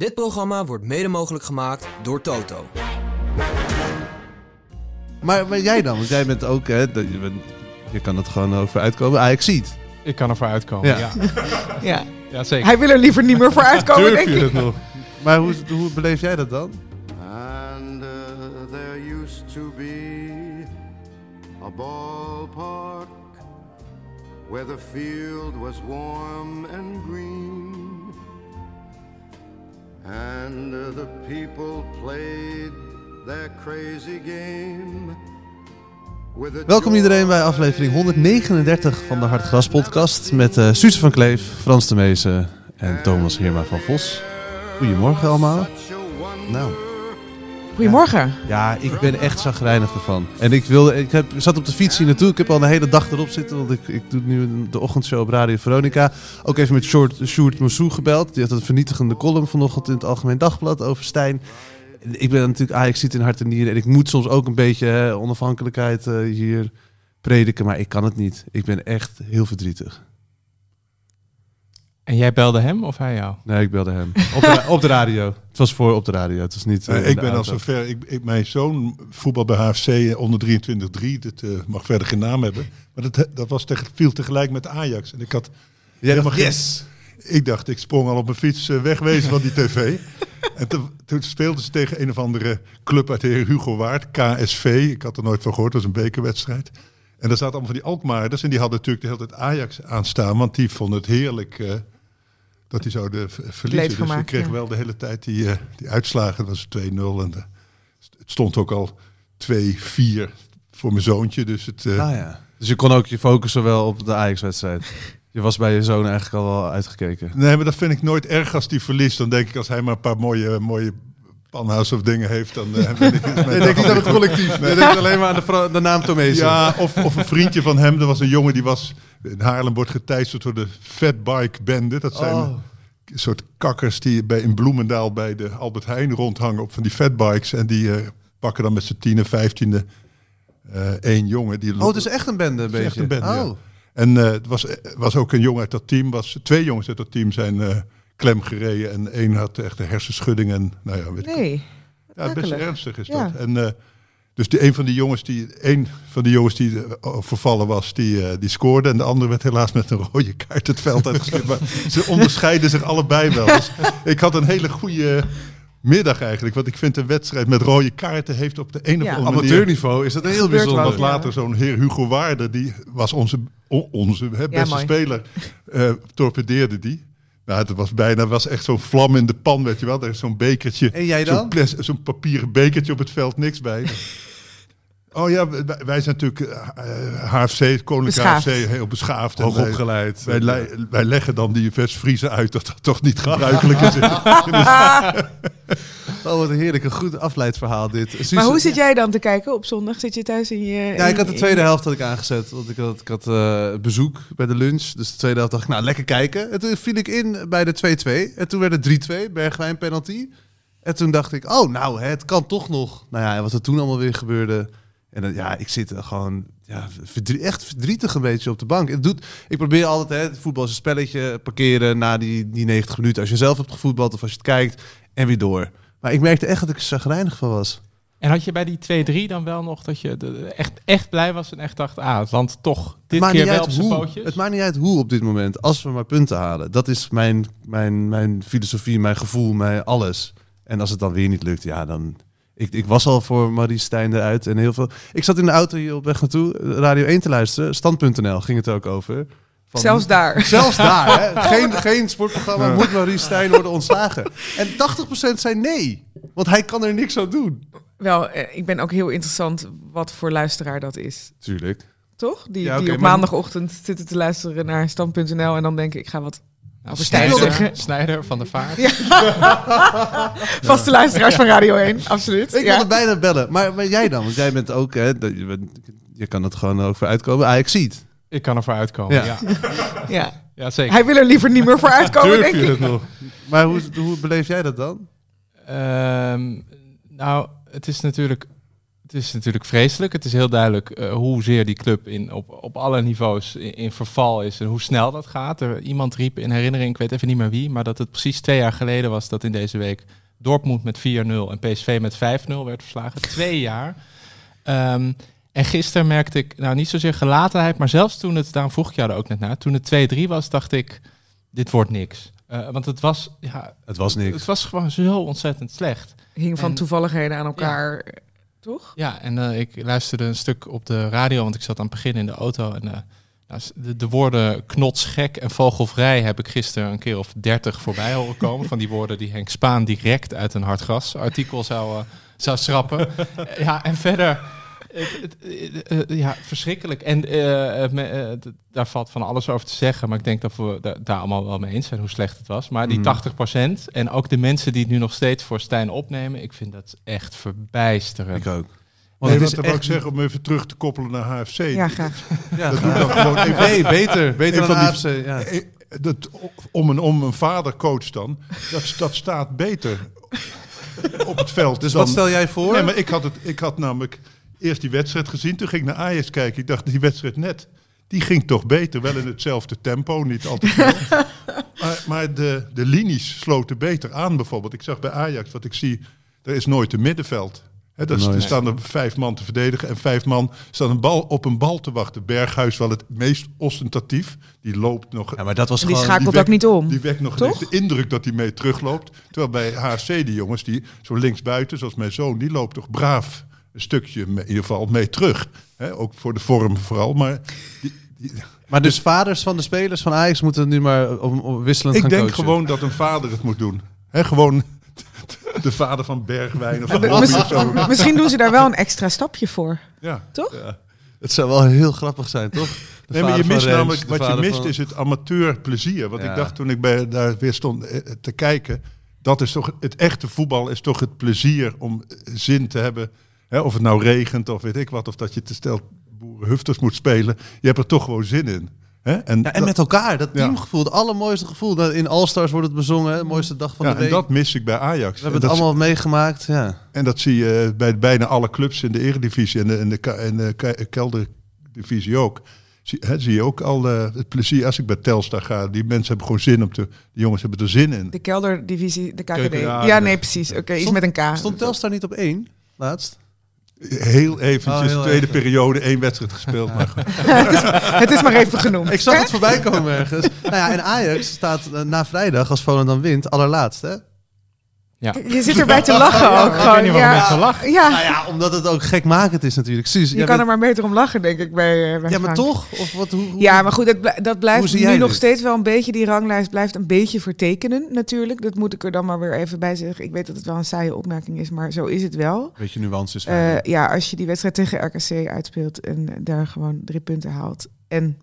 Dit programma wordt mede mogelijk gemaakt door Toto. Maar, maar jij dan? Want jij bent ook, hè, dat- je, bent- je kan het gewoon over uitkomen. Ajax ziet. Ik kan ervoor uitkomen, Ja. ja. Ja. Ja, zeker. Hij wil er liever niet meer voor uitkomen, Durf denk je ik. het nog? Maar hoe, hoe beleef jij dat dan? And uh, there used to be a ballpark where the field was warm and green. And the people played their crazy game. Welkom iedereen bij aflevering 139 van de Hartgras podcast met eh Suze van Kleef, Frans de Meesen en Thomas Heerma van Vos. Goedemorgen allemaal. Nou, Goedemorgen. ja, ik ben echt zagrijnig ervan. En ik, wilde, ik heb, zat op de fiets hier naartoe. Ik heb al een hele dag erop zitten, want ik, ik doe nu de ochtendshow op Radio Veronica. Ook even met Short, Sjoerd Moussou gebeld. Die had een vernietigende column vanochtend in het Algemeen Dagblad over Stijn. Ik ben natuurlijk Ajax ziet in hart en nieren. En ik moet soms ook een beetje hè, onafhankelijkheid eh, hier prediken. Maar ik kan het niet. Ik ben echt heel verdrietig. En jij belde hem of hij jou? Nee, ik belde hem. Op de, op de radio. Het was voor op de radio. Het was niet. eh, ik ben al zover. Ik, ik, mijn zoon voetbal bij HFC onder 23-3. Dat eh, mag verder geen naam hebben. Maar dat, dat was tegen, viel tegelijk met Ajax. En ik had Jij dacht, geen- yes! Ik dacht, ik sprong al op mijn fiets eh, wegwezen van die tv. en toen, toen speelden ze tegen een of andere club uit de heer Hugo Waard, KSV. Ik had er nooit van gehoord, dat was een bekerwedstrijd. En daar zaten allemaal van die Alkmaarders. En die hadden natuurlijk de hele tijd Ajax aanstaan. Want die vonden het heerlijk eh, dat die zouden v- verliezen. Dus ik kreeg ja. wel de hele tijd die, eh, die uitslagen. Dat was 2-0. En eh, het stond ook al 2-4 voor mijn zoontje. Dus het... eh, Ah, ja. Dus je kon ook je focussen wel op de Ajax-wedstrijd. Je was bij je zoon eigenlijk al wel uitgekeken. Nee, maar dat vind ik nooit erg als die verliest. Dan denk ik, als hij maar een paar mooie, mooie panhouse of dingen heeft, dan eh, ben ik... Nee, denk niet aan het collectief. Nee, denk alleen maar aan de, naam Tomezen. Ja, of, of een vriendje van hem. Er was een jongen die was... In Haarlem wordt geteisterd door de Fatbike Bende. Dat zijn Oh. een soort kakkers die bij, in Bloemendaal bij de Albert Heijn rondhangen op van die fatbikes. En die eh, pakken dan met z'n tienen, vijftiende eh één jongen. Die Oh, het is echt een bende, een beetje. echt een bende, ja. oh. En eh, het was, was ook een jongen uit dat team. Was, twee jongens uit dat team zijn eh klem gereden. En één had echt een hersenschudding. En, nou ja, weet ik Nee. ja, best ernstig is Ja. dat. En eh, dus die, een van die jongens die, een van die jongens die eh, vervallen was, die, eh, die scoorde. En de andere werd helaas met een rode kaart het veld uitgestuurd. maar ze onderscheiden zich allebei wel. Dus ik had een hele goede middag eigenlijk. Want ik vind een wedstrijd met rode kaarten heeft op de een of Ja. andere manier... Amateurniveau is dat heel bijzonder. ja. later zo'n heer Hugo Waarder, die was onze, onze hè, beste speler, eh, torpedeerde die. Nou, het was bijna was echt zo'n vlam in de pan, weet je wel. Er is zo'n bekertje, En jij zo'n dan? zo'n papieren bekertje op het veld, niks bij. oh ja, wij, wij zijn natuurlijk eh, HFC, het Koninklijke. HFC, heel beschaafd. En Hoog wij- opgeleid. Wij, wij leggen dan die West-Friese uit dat dat toch niet gebruikelijk is. Oh, wat een heerlijk. Een goed afleidsverhaal dit. Suze- Maar hoe zit jij dan te kijken op zondag? Zit je thuis in je... Ja, ik had de tweede helft had ik aangezet. Want ik had, ik had eh, bezoek bij de lunch. Dus de tweede helft dacht ik, nou, lekker kijken. En toen viel ik in bij de 2-2. En toen werd het 3-2. Bergwijn penalty. En toen dacht ik, oh, nou, het kan toch nog. Nou ja, en wat er toen allemaal weer gebeurde. En dan, ja, ik zit er gewoon ja, verdrie- echt verdrietig een beetje op de bank. Het doet, ik probeer altijd, hè, het voetbal is een spelletje, parkeren na die, die 90 minuten. Als je zelf hebt gevoetbald of als je het kijkt en weer door. Maar ik merkte echt dat ik er chagrijnig van was. En had je bij die 2-3 dan wel nog dat je de- echt, echt blij was en echt dacht, ah, het land toch dit maakt keer niet wel uit op zijn hoe. pootjes? Het maakt niet uit hoe op dit moment. Als we maar punten halen. Dat is mijn, mijn, mijn filosofie, mijn gevoel, mijn alles. En als het dan weer niet lukt, ja, dan... Ik, ik was al voor Marie Stijn eruit en heel veel... Ik zat in de auto hier op weg naartoe, Radio 1 te luisteren. Stand.nl ging het ook over. Van- Zelfs daar. Zelfs daar, hè? Geen, geen sportprogramma, moet Marie Stijn worden ontslagen. En 80% zei nee, want hij kan er niks aan doen. Wel, eh, ik ben ook heel interessant wat voor luisteraar dat is. Tuurlijk. Toch? Die, Ja, die op maar- maandagochtend zitten te luisteren naar stand.nl en dan denk ik, ik ga wat over Snijder. Snijder van de Vaart. Vaste luisteraars van Radio 1, absoluut. Ik ja. wilde bijna bellen. Maar, maar jij dan? Want jij bent ook... Hè, je, bent- je kan het gewoon over uitkomen. Ajax ziet. Ik kan ervoor uitkomen, Ja. ja. ja. Ja, zeker. Hij wil er liever niet meer voor uitkomen, Durf denk je ik. het nog? Maar hoe, hoe beleef jij dat dan? Ehm, nou, het is natuurlijk het is natuurlijk vreselijk. Het is heel duidelijk eh, hoezeer die club in, op, op alle niveaus in, in verval is en hoe snel dat gaat. Er, iemand riep in herinnering, ik weet even niet meer wie, maar dat het precies twee jaar geleden was dat in deze week Dortmund met 4-0 en PSV met 5-0 werd verslagen. Twee jaar. Ehm, en gisteren merkte ik, nou niet zozeer gelatenheid, maar zelfs toen het, daarom vroeg ik jou er ook net naar, toen het 2-3 was, dacht ik, dit wordt niks. Eh, want het was, ja, Het was niks. het was gewoon zo ontzettend slecht. Hing van En- toevalligheden aan elkaar, toch? Ja, en eh, ik luisterde een stuk op de radio, want ik zat aan het begin in de auto. En eh, nou, de, de woorden knotsgek en vogelvrij heb ik gisteren een keer of dertig voorbij horen komen. van die woorden die Henk Spaan direct uit een hardgas artikel zou, eh, zou schrappen. Eh, ja, en verder... Het, het, eh, eh, ja, verschrikkelijk. En eh, eh, me- d- daar valt van alles over te zeggen. Maar ik denk dat we da- daar allemaal wel mee eens zijn hoe slecht het was. Maar die Mhm. 80% en ook de mensen die het nu nog steeds voor Stijn opnemen. Ik vind dat echt verbijsterend. Ik ook. Nee, het wat ik echt- zeggen, om even terug te koppelen naar HFC. Ja, graag. Ja, Dat doe dan gewoon even. Nee, beter. Beter Een dan van AFC. Ja. Dat, om, een, om een vadercoach dan, dat, dat staat beter op het veld. Dus dan- wat stel jij voor? Nee, maar ik had, het, ik had namelijk eerst die wedstrijd gezien, toen ging ik naar Ajax kijken. Ik dacht, die wedstrijd net, die ging toch beter. Wel in hetzelfde tempo, niet altijd snel. maar maar de, de linies sloten beter aan bijvoorbeeld. Ik zag bij Ajax, wat ik zie, er is nooit een middenveld. Hè, daar Nooit. er staan er vijf man te verdedigen en vijf man staan een bal, op een bal te wachten. Berghuis wel het meest ostentatief. Die loopt nog Ja, maar dat was die gewoon... schakelt die ook niet om. die wekt nog de indruk dat hij mee terugloopt. Terwijl bij HFC die jongens, die zo linksbuiten, zoals mijn zoon, die loopt toch braaf een stukje in ieder geval mee terug. Hè, ook voor de vorm vooral. Maar die, die- Maar dus vaders van de spelers van Ajax moeten nu maar om, om wisselend ik gaan denk coachen. gewoon dat een vader het moet doen. Hè, gewoon de vader van Bergwijn of van. Misschien doen ze daar wel een extra stapje voor. Ja. Toch? Ja. Het zou wel heel grappig zijn, toch? De Nee, maar je mist Rens, namelijk, wat je mist van- is het amateurplezier. Want Ja. ik dacht toen ik bij, daar weer stond eh, te kijken, dat is toch het echte voetbal is toch het plezier om eh, zin te hebben. Hè, of het nou regent of weet ik wat, of dat je te stel boerenhufters moet spelen. Je hebt er toch gewoon zin in. Hè? En, Ja, en dat- met elkaar, dat teamgevoel, het allermooiste gevoel. Dat In All-Stars wordt het bezongen, hè, de mooiste dag van ja, de en week. dat mis ik bij Ajax. We En hebben het allemaal meegemaakt, ja. en dat zie je bij bijna alle clubs in de Eredivisie en de, en de, en de ke- kelderdivisie ook. Zie, hè, zie je ook al eh, het plezier als ik bij Telstar ga. Die mensen hebben gewoon zin om te... Die jongens hebben er zin in. De kelderdivisie, de KKD. Ja, de- nee, precies. Oké, iets met een K. Stond Telstar niet op één, laatst? Heel eventjes, Oh, heel tweede even. periode, één wedstrijd gespeeld. Maar goed. Het is maar even genoemd. Ik zag Hè? het voorbij komen ergens. nou ja, en Ajax staat eh, na vrijdag, als Volendam wint, allerlaatst, hè? Ja. Je zit erbij te lachen Ja, ook. ik gewoon. weet niet waarom ja. mensen lachen. Ja, Nou ja, omdat het ook gekmakend is natuurlijk. Suus, je kan bent- er maar beter om lachen, denk ik, bij, eh, bij Ja, maar Frank. toch? Of wat, hoe, hoe- Ja, maar goed, dat Hoe blijft zie nu nog dit? steeds wel een beetje, die ranglijst blijft een beetje vertekenen natuurlijk. Dat moet ik er dan maar weer even bij zeggen. Ik weet dat het wel een saaie opmerking is, maar zo is het wel. Beetje nuance is Eh, ja, als je die wedstrijd tegen RKC uitspeelt en daar gewoon drie punten haalt en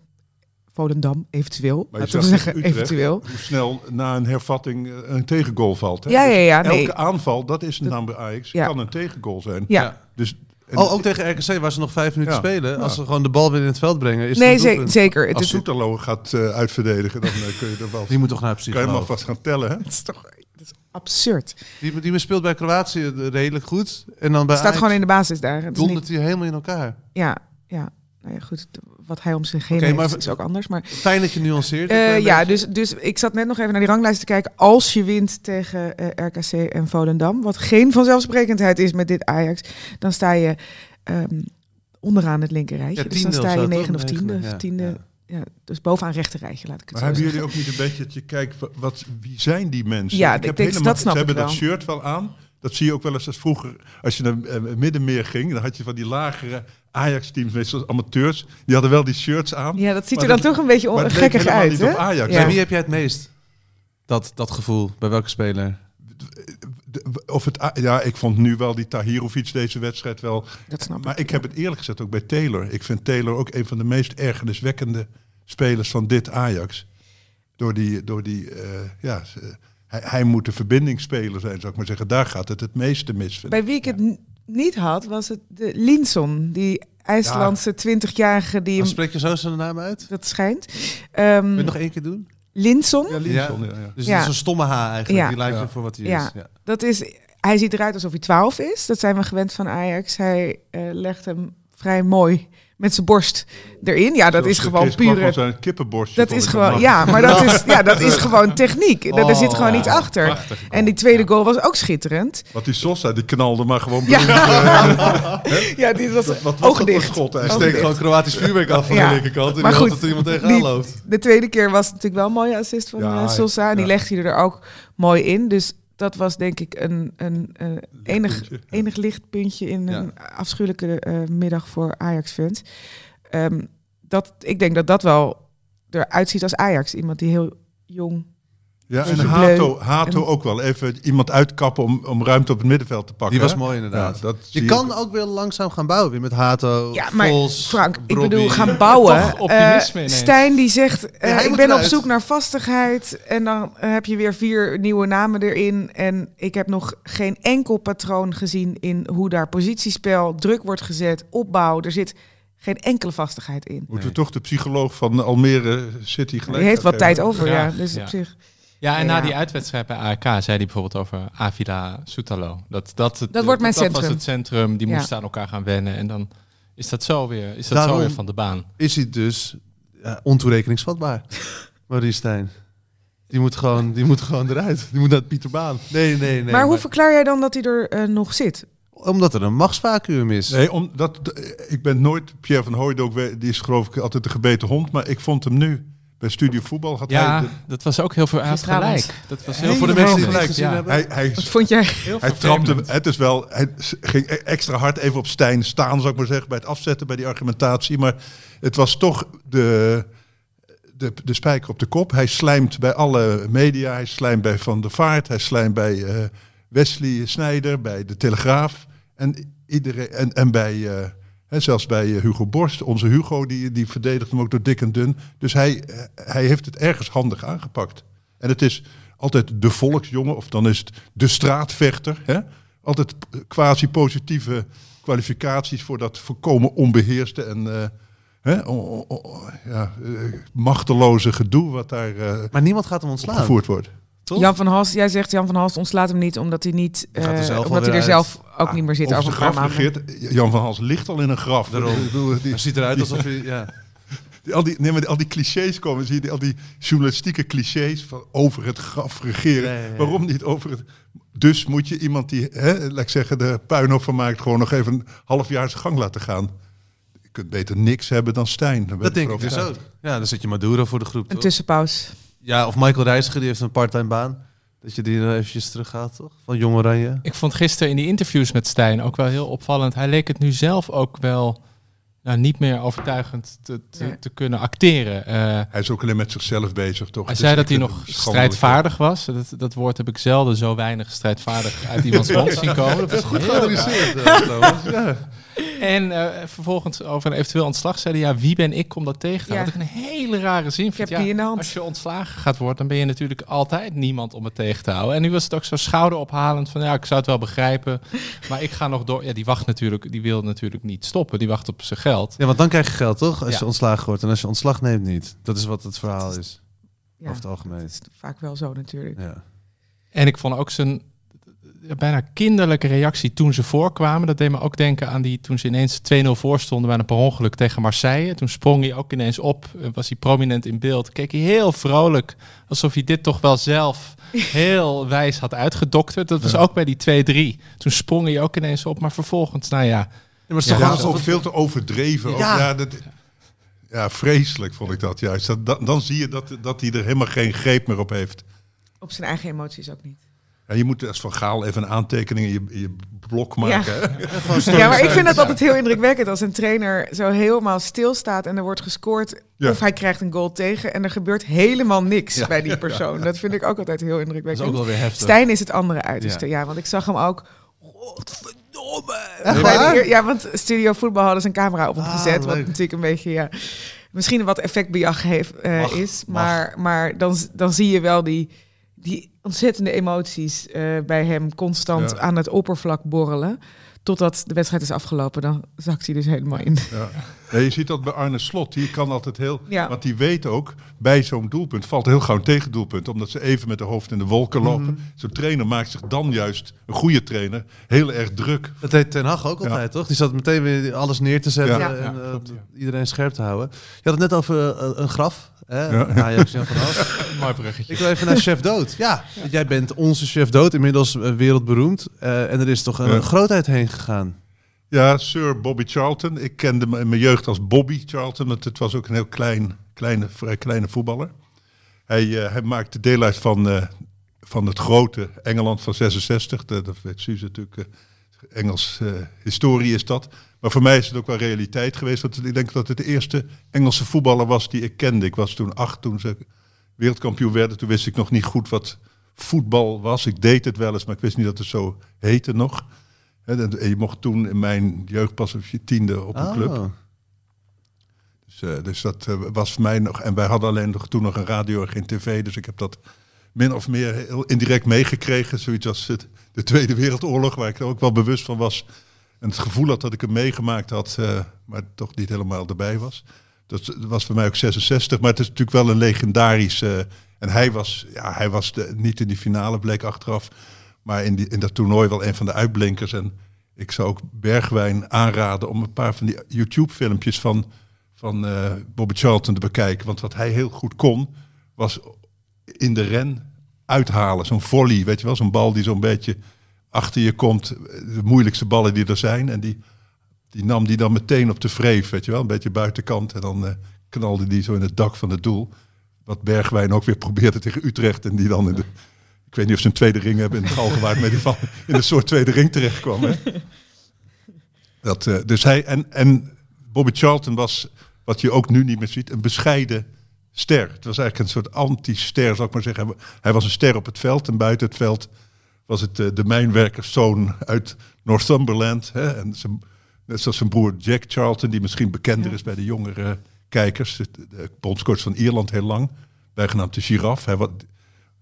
Volendam eventueel, Maar je laten we zag zeggen Utrecht eventueel. hoe snel na een hervatting eh, een tegengoal valt. Hè? Ja, ja, ja, Dus nee. Elke aanval, dat is een naam bij Ajax, Ja. kan een tegengoal zijn. Ja. Ja. Dus, Oh, ook tegen RKC, waar ze nog vijf minuten Ja. spelen. Ja. Als ze gewoon de bal weer in het veld brengen, is het Nee, een ze- zeker. Het als is, Soeterlo gaat eh, uitverdedigen, dan eh, kun je er wel... Die moet toch naar kan je hem psycholoog. alvast gaan tellen, hè? het is toch is absurd. Die, die speelt bij Kroatië redelijk goed. En dan bij staat gewoon in de basis daar. Het is niet, dondert hij helemaal in elkaar. ja, ja. Nou ja, goed. Wat hij om zich heen heeft maar- is ook anders. Maar Fijn dat je nuanceert. Eh, ja, dus, dus ik zat net nog even naar die ranglijst te kijken. Als je wint tegen eh, RKC en Volendam, wat geen vanzelfsprekendheid is met dit Ajax, dan sta je ehm, onderaan het linker rijtje. Ja, dus dan sta je negen of tiende. Ja, tiende ja. ja. dus bovenaan rechter rijtje, laat ik het Maar zo hebben zeggen. jullie ook niet een beetje dat je kijkt, wa- wat, wie zijn die mensen? Ja, ik ik heb denk, helemaal, dat snap ze ik hebben dat shirt wel aan. Dat zie je ook wel eens als vroeger, als je naar eh, Middenmeer ging, dan had je van die lagere Ajax-teams, meestal amateurs, die hadden wel die shirts aan. Ja, dat ziet er dan dat- toch een beetje gekkig helemaal uit, niet hè? op Ajax. Ja. Bij wie heb jij het meest? Dat, dat gevoel, bij welke speler? Of het, ja, ik vond nu wel die Tahirovic deze wedstrijd wel. Dat snap Maar ik. ik heb het eerlijk gezegd ook bij Taylor. Ik vind Taylor ook een van de meest ergerniswekkende spelers van dit Ajax. Door die, door die eh, ja, hij, hij moet de verbindingsspeler zijn, zou ik maar zeggen. Daar gaat het het meeste mis. Bij wie ik het niet had, was het de Linson, die IJslandse 20-jarige die Dan hem... spreek je zo zijn naam uit? Dat schijnt. Wil je Ehm het nog één keer doen? Linson, Ja, Linson, ja. ja, Dus Ja. het is een stomme H eigenlijk. Ja. Die lijkt je voor wat hij Ja. is. Ja. dat is... hij ziet eruit alsof hij 12 is. Dat zijn we gewend van Ajax. Hij eh, legt hem vrij mooi met zijn borst erin. Ja, dat Zoals is gewoon pure... kippenborstje. Dat is gewoon, ja, maar dat is, ja, dat is gewoon techniek. Er- er zit gewoon Oh, iets achter. En die tweede goal was ook schitterend. Want die Sosa, die knalde maar gewoon Ja. bloed, Ja, die was Wat was dat schot Hij steekt gewoon Kroatisch vuurwerk af van Ja. de linkerkant. En Maar goed, dat er iemand tegenaan die- loopt. De tweede keer was natuurlijk wel een mooie assist van Ja, eh, Sosa. En die ja. legt hij er ook mooi in. Dus dat was denk ik een, een eh, enig, enig lichtpuntje in Ja. een afschuwelijke eh, middag voor Ajax-fans. Ehm, dat, ik denk dat dat wel eruit ziet als Ajax. Iemand die heel jong... Ja, en Beetje Hato. Hato En- ook wel. Even iemand uitkappen om, om ruimte op het middenveld te pakken. Die was hè? mooi inderdaad. Ja, dat je kan ook weer langzaam gaan bouwen. Weer met Hato, Ja, maar Vos, Frank, ik bedoel, gaan bouwen. Toch optimisme ineens. Stijn die zegt, eh, ik ben op zoek naar vastigheid. En dan eh, heb je weer vier nieuwe namen erin. En ik heb nog geen enkel patroon gezien in hoe daar positiespel, druk wordt gezet, opbouw. Er zit geen enkele vastigheid in. Moeten we toch de psycholoog van Almere City gelijk Die heeft wat tijd over, ja. Graag, Dus ja. op zich. Ja, en Ja. na die uitwedstrijd bij AEK zei hij bijvoorbeeld over Avila Soetalo. Dat, dat, het- Dat wordt mijn dat centrum. was het centrum, die Ja. moesten aan elkaar gaan wennen. En dan is dat zo weer, is dat Daarom- zo weer van de baan. Is hij dus ontoerekeningsvatbaar. Marie Stijn. Die moet, gewoon, die moet gewoon eruit. Die moet naar Pieterbaan. Nee, nee, nee. maar hoe verklaar jij dan dat hij er eh, nog zit? Omdat er een machtsvacuum is. Nee, omdat, ik ben nooit Pierre van Hooydonk, die is geloof ik altijd de gebeten hond. Maar ik vond hem nu bij Studio Voetbal. Had Ja, hij, de- dat was ook heel veel Gisteravond. gelijk. Dat was Heel heel voor de veel mensen die het gelijk. gezien ja. hebben. hij, hij, Wat vond jij? Heel hij trapte, het is wel, hij ging e- extra hard even op Stijn staan, zou ik maar zeggen, bij het afzetten, bij die argumentatie. Maar het was toch de, de, de spijker op de kop. Hij slijmt bij alle media, hij slijmt bij Van der Vaart, hij slijmt bij eh, Wesley Snijder, bij De Telegraaf. En, iedereen, en, en bij, eh, hè, zelfs bij eh, Hugo Borst, onze Hugo, die, die verdedigt hem ook door dik en dun. Dus hij, eh, hij heeft het ergens handig aangepakt. En het is altijd de volksjongen, of dan is het de straatvechter. Hè? Altijd quasi-positieve kwalificaties voor dat voorkomen onbeheerste en eh, hè, o- o- o- ja, machteloze gedoe wat daar eh, Maar niemand gaat hem ontslaan. gevoerd wordt. Toch? Jan van Hals, jij zegt Jan van Hals ontslaat hem niet omdat hij niet, er eh, zelf omdat hij er uit. zelf ook niet meer zit Over over graf regeert. Jan van Hals ligt al in een graf. Daarom. Die- ziet eruit die- alsof hij... Ja. die- al, die, nee, maar die- al die clichés komen, zie je, die- al die journalistieke clichés van over het graf regeren. Waarom niet over het... Dus moet je iemand die, hè, laat ik zeggen, de puinhoop van maakt, gewoon nog even een half jaar zijn gang laten gaan. Je kunt beter niks hebben dan Stijn. Dat denk ik dus ook. Ja, dan zit je Maduro voor de groep, Een toch? tussenpauze. Ja, of Michael Reiziger, die heeft een parttime baan. Dat je die er eventjes teruggaat, toch? Van Jong Oranje. Ik vond gisteren in die interviews met Stijn ook wel heel opvallend. Hij leek het nu zelf ook wel nou, niet meer overtuigend te, te, Nee. te kunnen acteren. Eh, Hij is ook alleen met zichzelf bezig, toch? hij Dus zei dat hij nog strijdvaardig was. Dat, dat woord heb ik zelden zo weinig strijdvaardig uit iemands mond zien komen. Dat was Goed geanalyseerd, eh, trouwens. Ja. En eh, vervolgens over een eventueel ontslag zei hij... ja, wie ben ik om dat tegen te Ja. houden? Wat ik een hele rare zin Ik vind. heb Ja, die in de hand. Als je ontslagen gaat worden, dan ben je natuurlijk altijd niemand om het tegen te houden. En nu was het ook zo schouderophalend van... ja, ik zou het wel begrijpen, maar ik ga nog door. Ja, die wacht natuurlijk, die wil natuurlijk niet stoppen. Die wacht op zijn geld. ja, want dan krijg je geld, toch? Als Ja. je ontslagen wordt. En als je ontslag neemt, niet. Dat is wat het verhaal is, Ja, over het algemeen. dat is vaak wel zo natuurlijk. Ja. En ik vond ook zijn bijna kinderlijke reactie toen ze voorkwamen. Dat deed me ook denken aan die toen ze ineens 2-0 voor stonden bij een per ongeluk tegen Marseille. Toen sprong hij ook ineens op, eh, was hij prominent in beeld. Keek hij heel vrolijk, alsof hij dit toch wel zelf heel wijs had uitgedokterd. Dat was ook bij die 2-3. Toen sprong hij ook ineens op, maar vervolgens, nou ja... Ja, maar het is Ja, toch ook alsof veel te overdreven. Ook, Ja. ja, dat, ja, vreselijk vond ik dat juist. Dat, dan, dan zie je dat, dat hij er helemaal geen greep meer op heeft. Op zijn eigen emoties ook niet. Ja, je moet als Van Gaal even een aantekening in je, in je blok maken. Ja, maar ik vind dat altijd heel indrukwekkend als een trainer zo helemaal stilstaat en er wordt gescoord Ja. of hij krijgt een goal tegen en er gebeurt helemaal niks Ja. bij die persoon. Dat vind ik ook altijd heel Dat is indrukwekkend. ook wel weer heftig. Stijn is het andere uiterste, Ja. ja. want ik zag hem ook. Godverdomme! Ja, want Studio Voetbal hadden ze een camera op hem Ah, gezet. Wat natuurlijk een beetje, ja, misschien wat effectbejag heeft, eh, Mag, is. mag. Maar, maar dan, dan zie je wel die, die ontzettende emoties eh, bij hem constant Ja. aan het oppervlak borrelen. Totdat de wedstrijd is afgelopen, dan zakt hij dus helemaal in. Ja. Ja, je ziet dat bij Arne Slot. Die kan altijd heel... Ja. Want die weet ook, bij zo'n doelpunt valt heel gauw een tegendoelpunt. Omdat ze even met de hoofd in de wolken lopen. Mhm. Zo'n trainer maakt zich dan juist, een goede trainer, heel erg druk. Dat deed Ten Hag ook Ja. altijd, toch? Die zat meteen weer alles neer te zetten Ja. en Ja, eh, klopt, ja. iedereen scherp te houden. Je had het net over eh, een graf. Hè? Ja. Ajax. Mooi bruggetje. Ik wil even naar Chef Dood. Ja, jij bent onze Chef Dood, inmiddels eh, wereldberoemd. Eh, en er is toch een Ja. grootheid heen gegaan. Ja, Sir Bobby Charlton. Ik kende hem in mijn jeugd als Bobby Charlton. Want het was ook een heel klein, kleine, vrij kleine voetballer. Hij, eh, hij maakte deel uit van, eh, van het grote Engeland van 66. Dat, weet Suze natuurlijk. eh, Engels historie is dat. Maar voor mij is het ook wel realiteit geweest. Want ik denk dat het de eerste Engelse voetballer was die ik kende. Ik was toen acht toen ze wereldkampioen werden. Toen wist ik nog niet goed wat voetbal was. Ik deed het wel eens, maar ik wist niet dat het zo heette nog. Je mocht toen in mijn jeugd pas op je tiende op een club. Oh. Dus, eh, dus dat eh, was voor mij nog. En wij hadden alleen nog, toen nog een radio en geen tv. Dus ik heb dat min of meer heel indirect meegekregen. Zoiets als het, de Tweede Wereldoorlog, waar ik er ook wel bewust van was. En het gevoel had dat ik hem meegemaakt had, eh, maar toch niet helemaal erbij was. Dat was voor mij ook 66, maar het is natuurlijk wel een legendarisch. eh, en hij was, ja, hij was de, niet in die finale, bleek achteraf. Maar in, die, in dat toernooi wel een van de uitblinkers. En ik zou ook Bergwijn aanraden om een paar van die YouTube-filmpjes van, van eh, Bobby Charlton te bekijken. Want wat hij heel goed kon, was in de ren uithalen. Zo'n volley, weet je wel, zo'n bal die zo'n beetje achter je komt. De moeilijkste ballen die er zijn. En die, die nam die dan meteen op de vreef, weet je wel. Een beetje buitenkant. En dan eh, knalde die zo in het dak van het doel. Wat Bergwijn ook weer probeerde tegen Utrecht. En die dan in de... Ik weet niet of ze een tweede ring hebben in het Galgenwaard. maar die van in een soort tweede ring terecht kwam. Hè? Dat, eh, dus hij en, en Bobby Charlton was, wat je ook nu niet meer ziet, een bescheiden ster. Het was eigenlijk een soort anti-ster, zou ik maar zeggen. Hij- was een ster op het veld en buiten het veld was het eh, de mijnwerkerszoon uit Northumberland. Hè? En zijn, net zoals zijn broer Jack Charlton, die misschien bekender is bij de jongere kijkers. De, de bondscoach van Ierland heel lang, bijgenaamd de giraf. Hij was,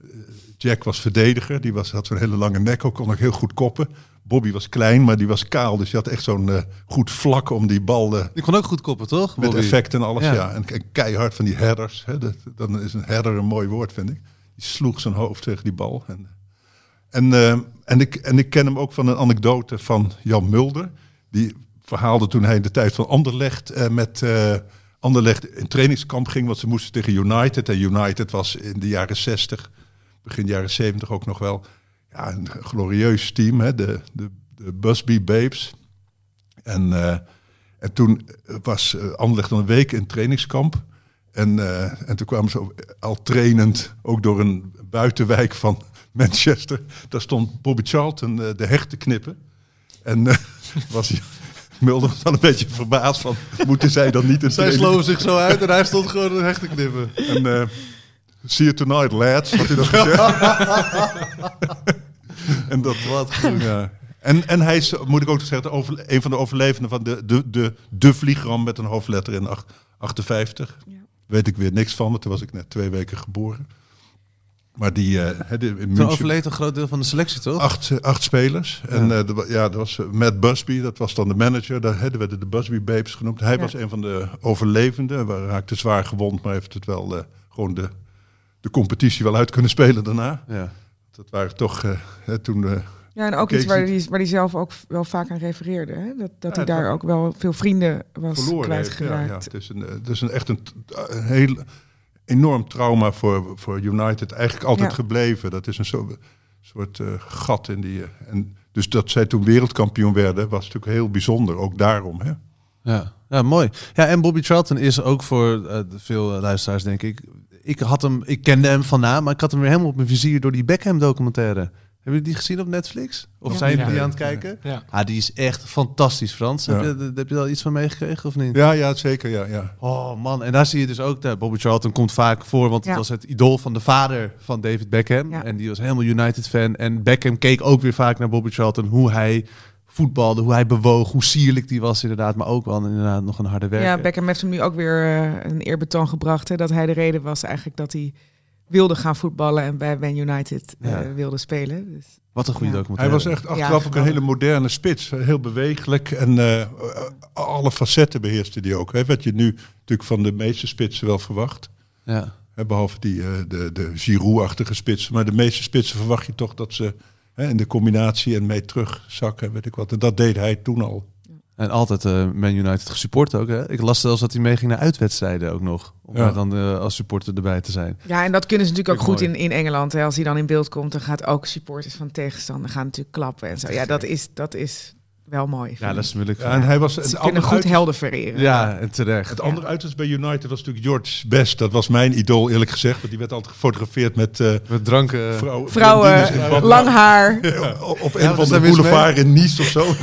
eh, Jack was verdediger, die was, had zo'n hele lange nek, ook kon ook heel goed koppen. Bobby was klein, maar die was kaal, dus die had echt zo'n eh, goed vlak om die bal eh, Die kon ook goed koppen, toch? met effect en alles, ja. Ja. En, en keihard van die headers. Hè. Dat, dan is een header een mooi woord, vind ik. Die sloeg zijn hoofd tegen die bal. En, en, eh, en, ik, en ik ken hem ook van een anekdote van Jan Mulder. Die verhaalde toen hij in de tijd van Anderlecht met Anderlecht in trainingskamp ging. Want ze moesten tegen United. En United was in de jaren 60, begin jaren 70 ook nog wel ja, een glorieus team. Hè. De, de, de Busby Babes. En... eh, en toen was uh, Anderlecht dan een week in trainingskamp. En, uh, en toen kwamen ze al trainend, ook door een buitenwijk van Manchester. Daar stond Bobby Charlton uh, de hecht te knippen. En was hij... Mulder was dan een beetje verbaasd van, moeten zij dan niet... Een zij sloven zich zo uit en hij stond gewoon de hecht te knippen. En see you tonight, lads, had hij dat gezegd. en dat... Wat. Ja. En, en hij is, moet ik ook zeggen, over, een van de overlevenden van de, de, de, de vliegram met een hoofdletter in 58. Ja. Weet ik weer niks van, want toen was ik net twee weken geboren. Maar die... Uh, de, in toen overleed een groot deel van de selectie, toch? Acht, acht spelers. Ja. En uh, de, ja, dat was Matt Busby, dat was dan de manager. Daar hè, werden de Busby Babes genoemd. Hij ja. was een van de overlevenden. Hij raakte zwaar gewond, maar heeft het wel uh, gewoon de, de competitie wel uit kunnen spelen daarna. Ja. Dat waren toch hè, toen... Ja, en ook iets waar hij, waar hij zelf ook wel vaak aan refereerde. Hè? Dat, dat ja, hij daar ook wel veel vrienden was kwijtgeraakt. Ja, ja. Het is, een, het is een, echt een, een heel enorm trauma voor, voor United. Eigenlijk altijd ja. gebleven. Dat is een zo, soort uh, gat in die... Uh, en dus dat zij toen wereldkampioen werden, was natuurlijk heel bijzonder. Ook daarom, hè? Ja, ja mooi. Ja, en Bobby Charlton is ook voor uh, veel luisteraars, denk ik... Ik, had hem, ik kende hem van naam, maar ik had hem weer helemaal op mijn vizier door die Beckham documentaire. Hebben jullie die gezien op Netflix? Of ja. zijn jullie die aan het kijken? Ja. Ah, die is echt fantastisch, Frans. Ja. Heb, je, heb je daar iets van meegekregen of niet? Ja, ja, zeker. Ja, ja. Oh man, en daar zie je dus ook, dat Bobby Charlton komt vaak voor, want het was het idool van de vader van David Beckham. En die was helemaal United-fan. En Beckham keek ook weer vaak naar Bobby Charlton, hoe hij voetbalde, hoe hij bewoog, hoe sierlijk die was inderdaad, maar ook wel inderdaad nog een harde werker. Ja, Beckham heeft hem nu ook weer uh, een eerbetoon gebracht, hè, dat hij de reden was eigenlijk dat hij wilde gaan voetballen en bij Man United eh, Ja. wilde spelen. Dus, Wat een goede Ja. Hij documentaire. was echt achteraf ook een hele moderne spits. Heel bewegelijk en eh, eh, alle facetten beheerste die ook. Hè, wat je nu natuurlijk van de meeste spitsen wel verwacht. Ja. Hè, behalve die, eh, de, de Giroud-achtige spitsen. Maar de meeste spitsen verwacht je toch dat ze hè, in de combinatie en mee terugzakken. Weet ik wat. En dat deed hij toen al. En altijd eh Man United gesupport ook. Hè? Ik las zelfs dat hij meeging naar uitwedstrijden ook nog. Om Ja. daar dan eh, als supporter erbij te zijn. ja, en dat kunnen ze natuurlijk ook goed in, in Engeland. Hè. Als hij dan in beeld komt, dan gaat ook supporters van tegenstander gaan natuurlijk klappen en zo. Ja, dat is, dat is wel mooi. Ja, dat is moeilijk. Ja, en hij was Ze het kunnen andere goed helden vereren. Ja, en terecht. Het andere uiterste bij United was natuurlijk George Best. Dat was mijn idool eerlijk gezegd. Want die werd altijd gefotografeerd met eh Met dranken. eh, vrouw, Vrouwen, badnaam. lang haar. op, een van de boulevard in Nice of zo.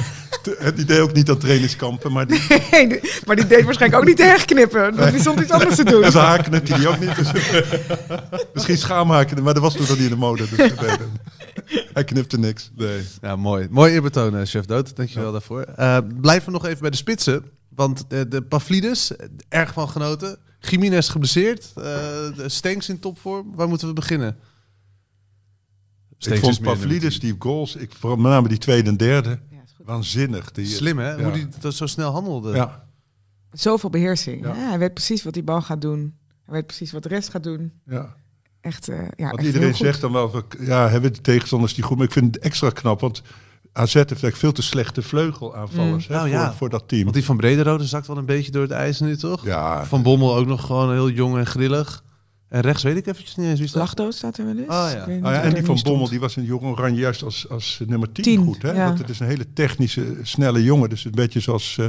Het idee ook niet aan trainingskampen, maar die, Nee, maar die deed waarschijnlijk ook niet te herknippen. Die stond iets anders te doen. en zijn haar knipte die ook niet. Dus, misschien schaamhaken, maar dat was toen nog niet in de mode. Dus nee, hij knipte niks. Nee. Ja, mooi. Mooi eerbetoon, eh, chef Dood. Dankjewel daarvoor. Eh, blijven we nog even bij de spitsen. Want de, de Pavlidis, eh, erg van genoten. Jiménez geblesseerd. eh de Stenks in topvorm. Waar moeten we beginnen? ik vond Pavlidis, die goals, ik, met name die tweede en derde, Ja. Waanzinnig. Die, Slim, hè? Ja. Hoe die dat zo snel handelde. Ja, Zoveel beheersing. Ja. Ja, hij weet precies wat die bal gaat doen. Hij weet precies wat de rest gaat doen. ja. Echt, eh ja, Want echt iedereen zegt dan wel, van, ja, hebben de tegenstanders die goed, maar ik vind het extra knap, want AZ heeft eigenlijk veel te slechte vleugelaanvallers Mm. hè, Nou voor, ja. voor dat team. Want die van Brederode zakt wel een beetje door het ijs nu, toch? ja, Van Bommel ook nog gewoon heel jong en grillig. En rechts weet ik eventjes niet eens wie staat. Lachdood staat er wel eens. Oh, ja. Nou ja, en die van. Bommel, die was in Jong Oranje juist als, als nummer 10, Tien, goed. Hè? ja. Want het is een hele technische, snelle jongen. Dus een beetje zoals, eh,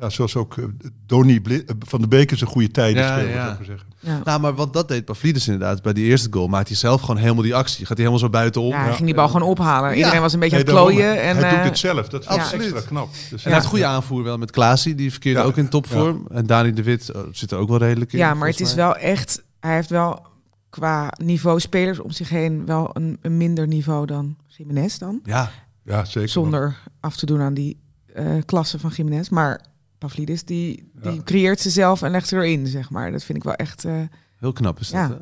ja, zoals ook eh, Donny Bli- eh, van de Beek is een goede tijden Ja, zeggen. Nou, maar wat dat deed Pavlidis inderdaad. Bij die eerste goal maakt hij zelf gewoon helemaal die actie. Gaat hij helemaal zo buitenom. Ja, hij ging die bal gewoon ophalen. Ja. Iedereen was een beetje Nee, aan het klooien. En, hij doet het zelf, dat is Absoluut. extra knap. Dus En hij heeft goede aanvoer wel met Klaasie. Die verkeerde Ja. ook in topvorm. En Dani de Wit zit er ook wel redelijk in. ja, maar het is wel echt... Hij heeft wel qua niveau spelers om zich heen wel een, een minder niveau dan Jiménez dan. Ja, ja, zeker. Zonder af te doen aan die eh, klasse van Jiménez. Maar Pavlidis, die, die Ja. creëert ze zelf en legt ze erin, zeg maar. Dat vind ik wel echt... eh, heel knap is dat. Ja. hè?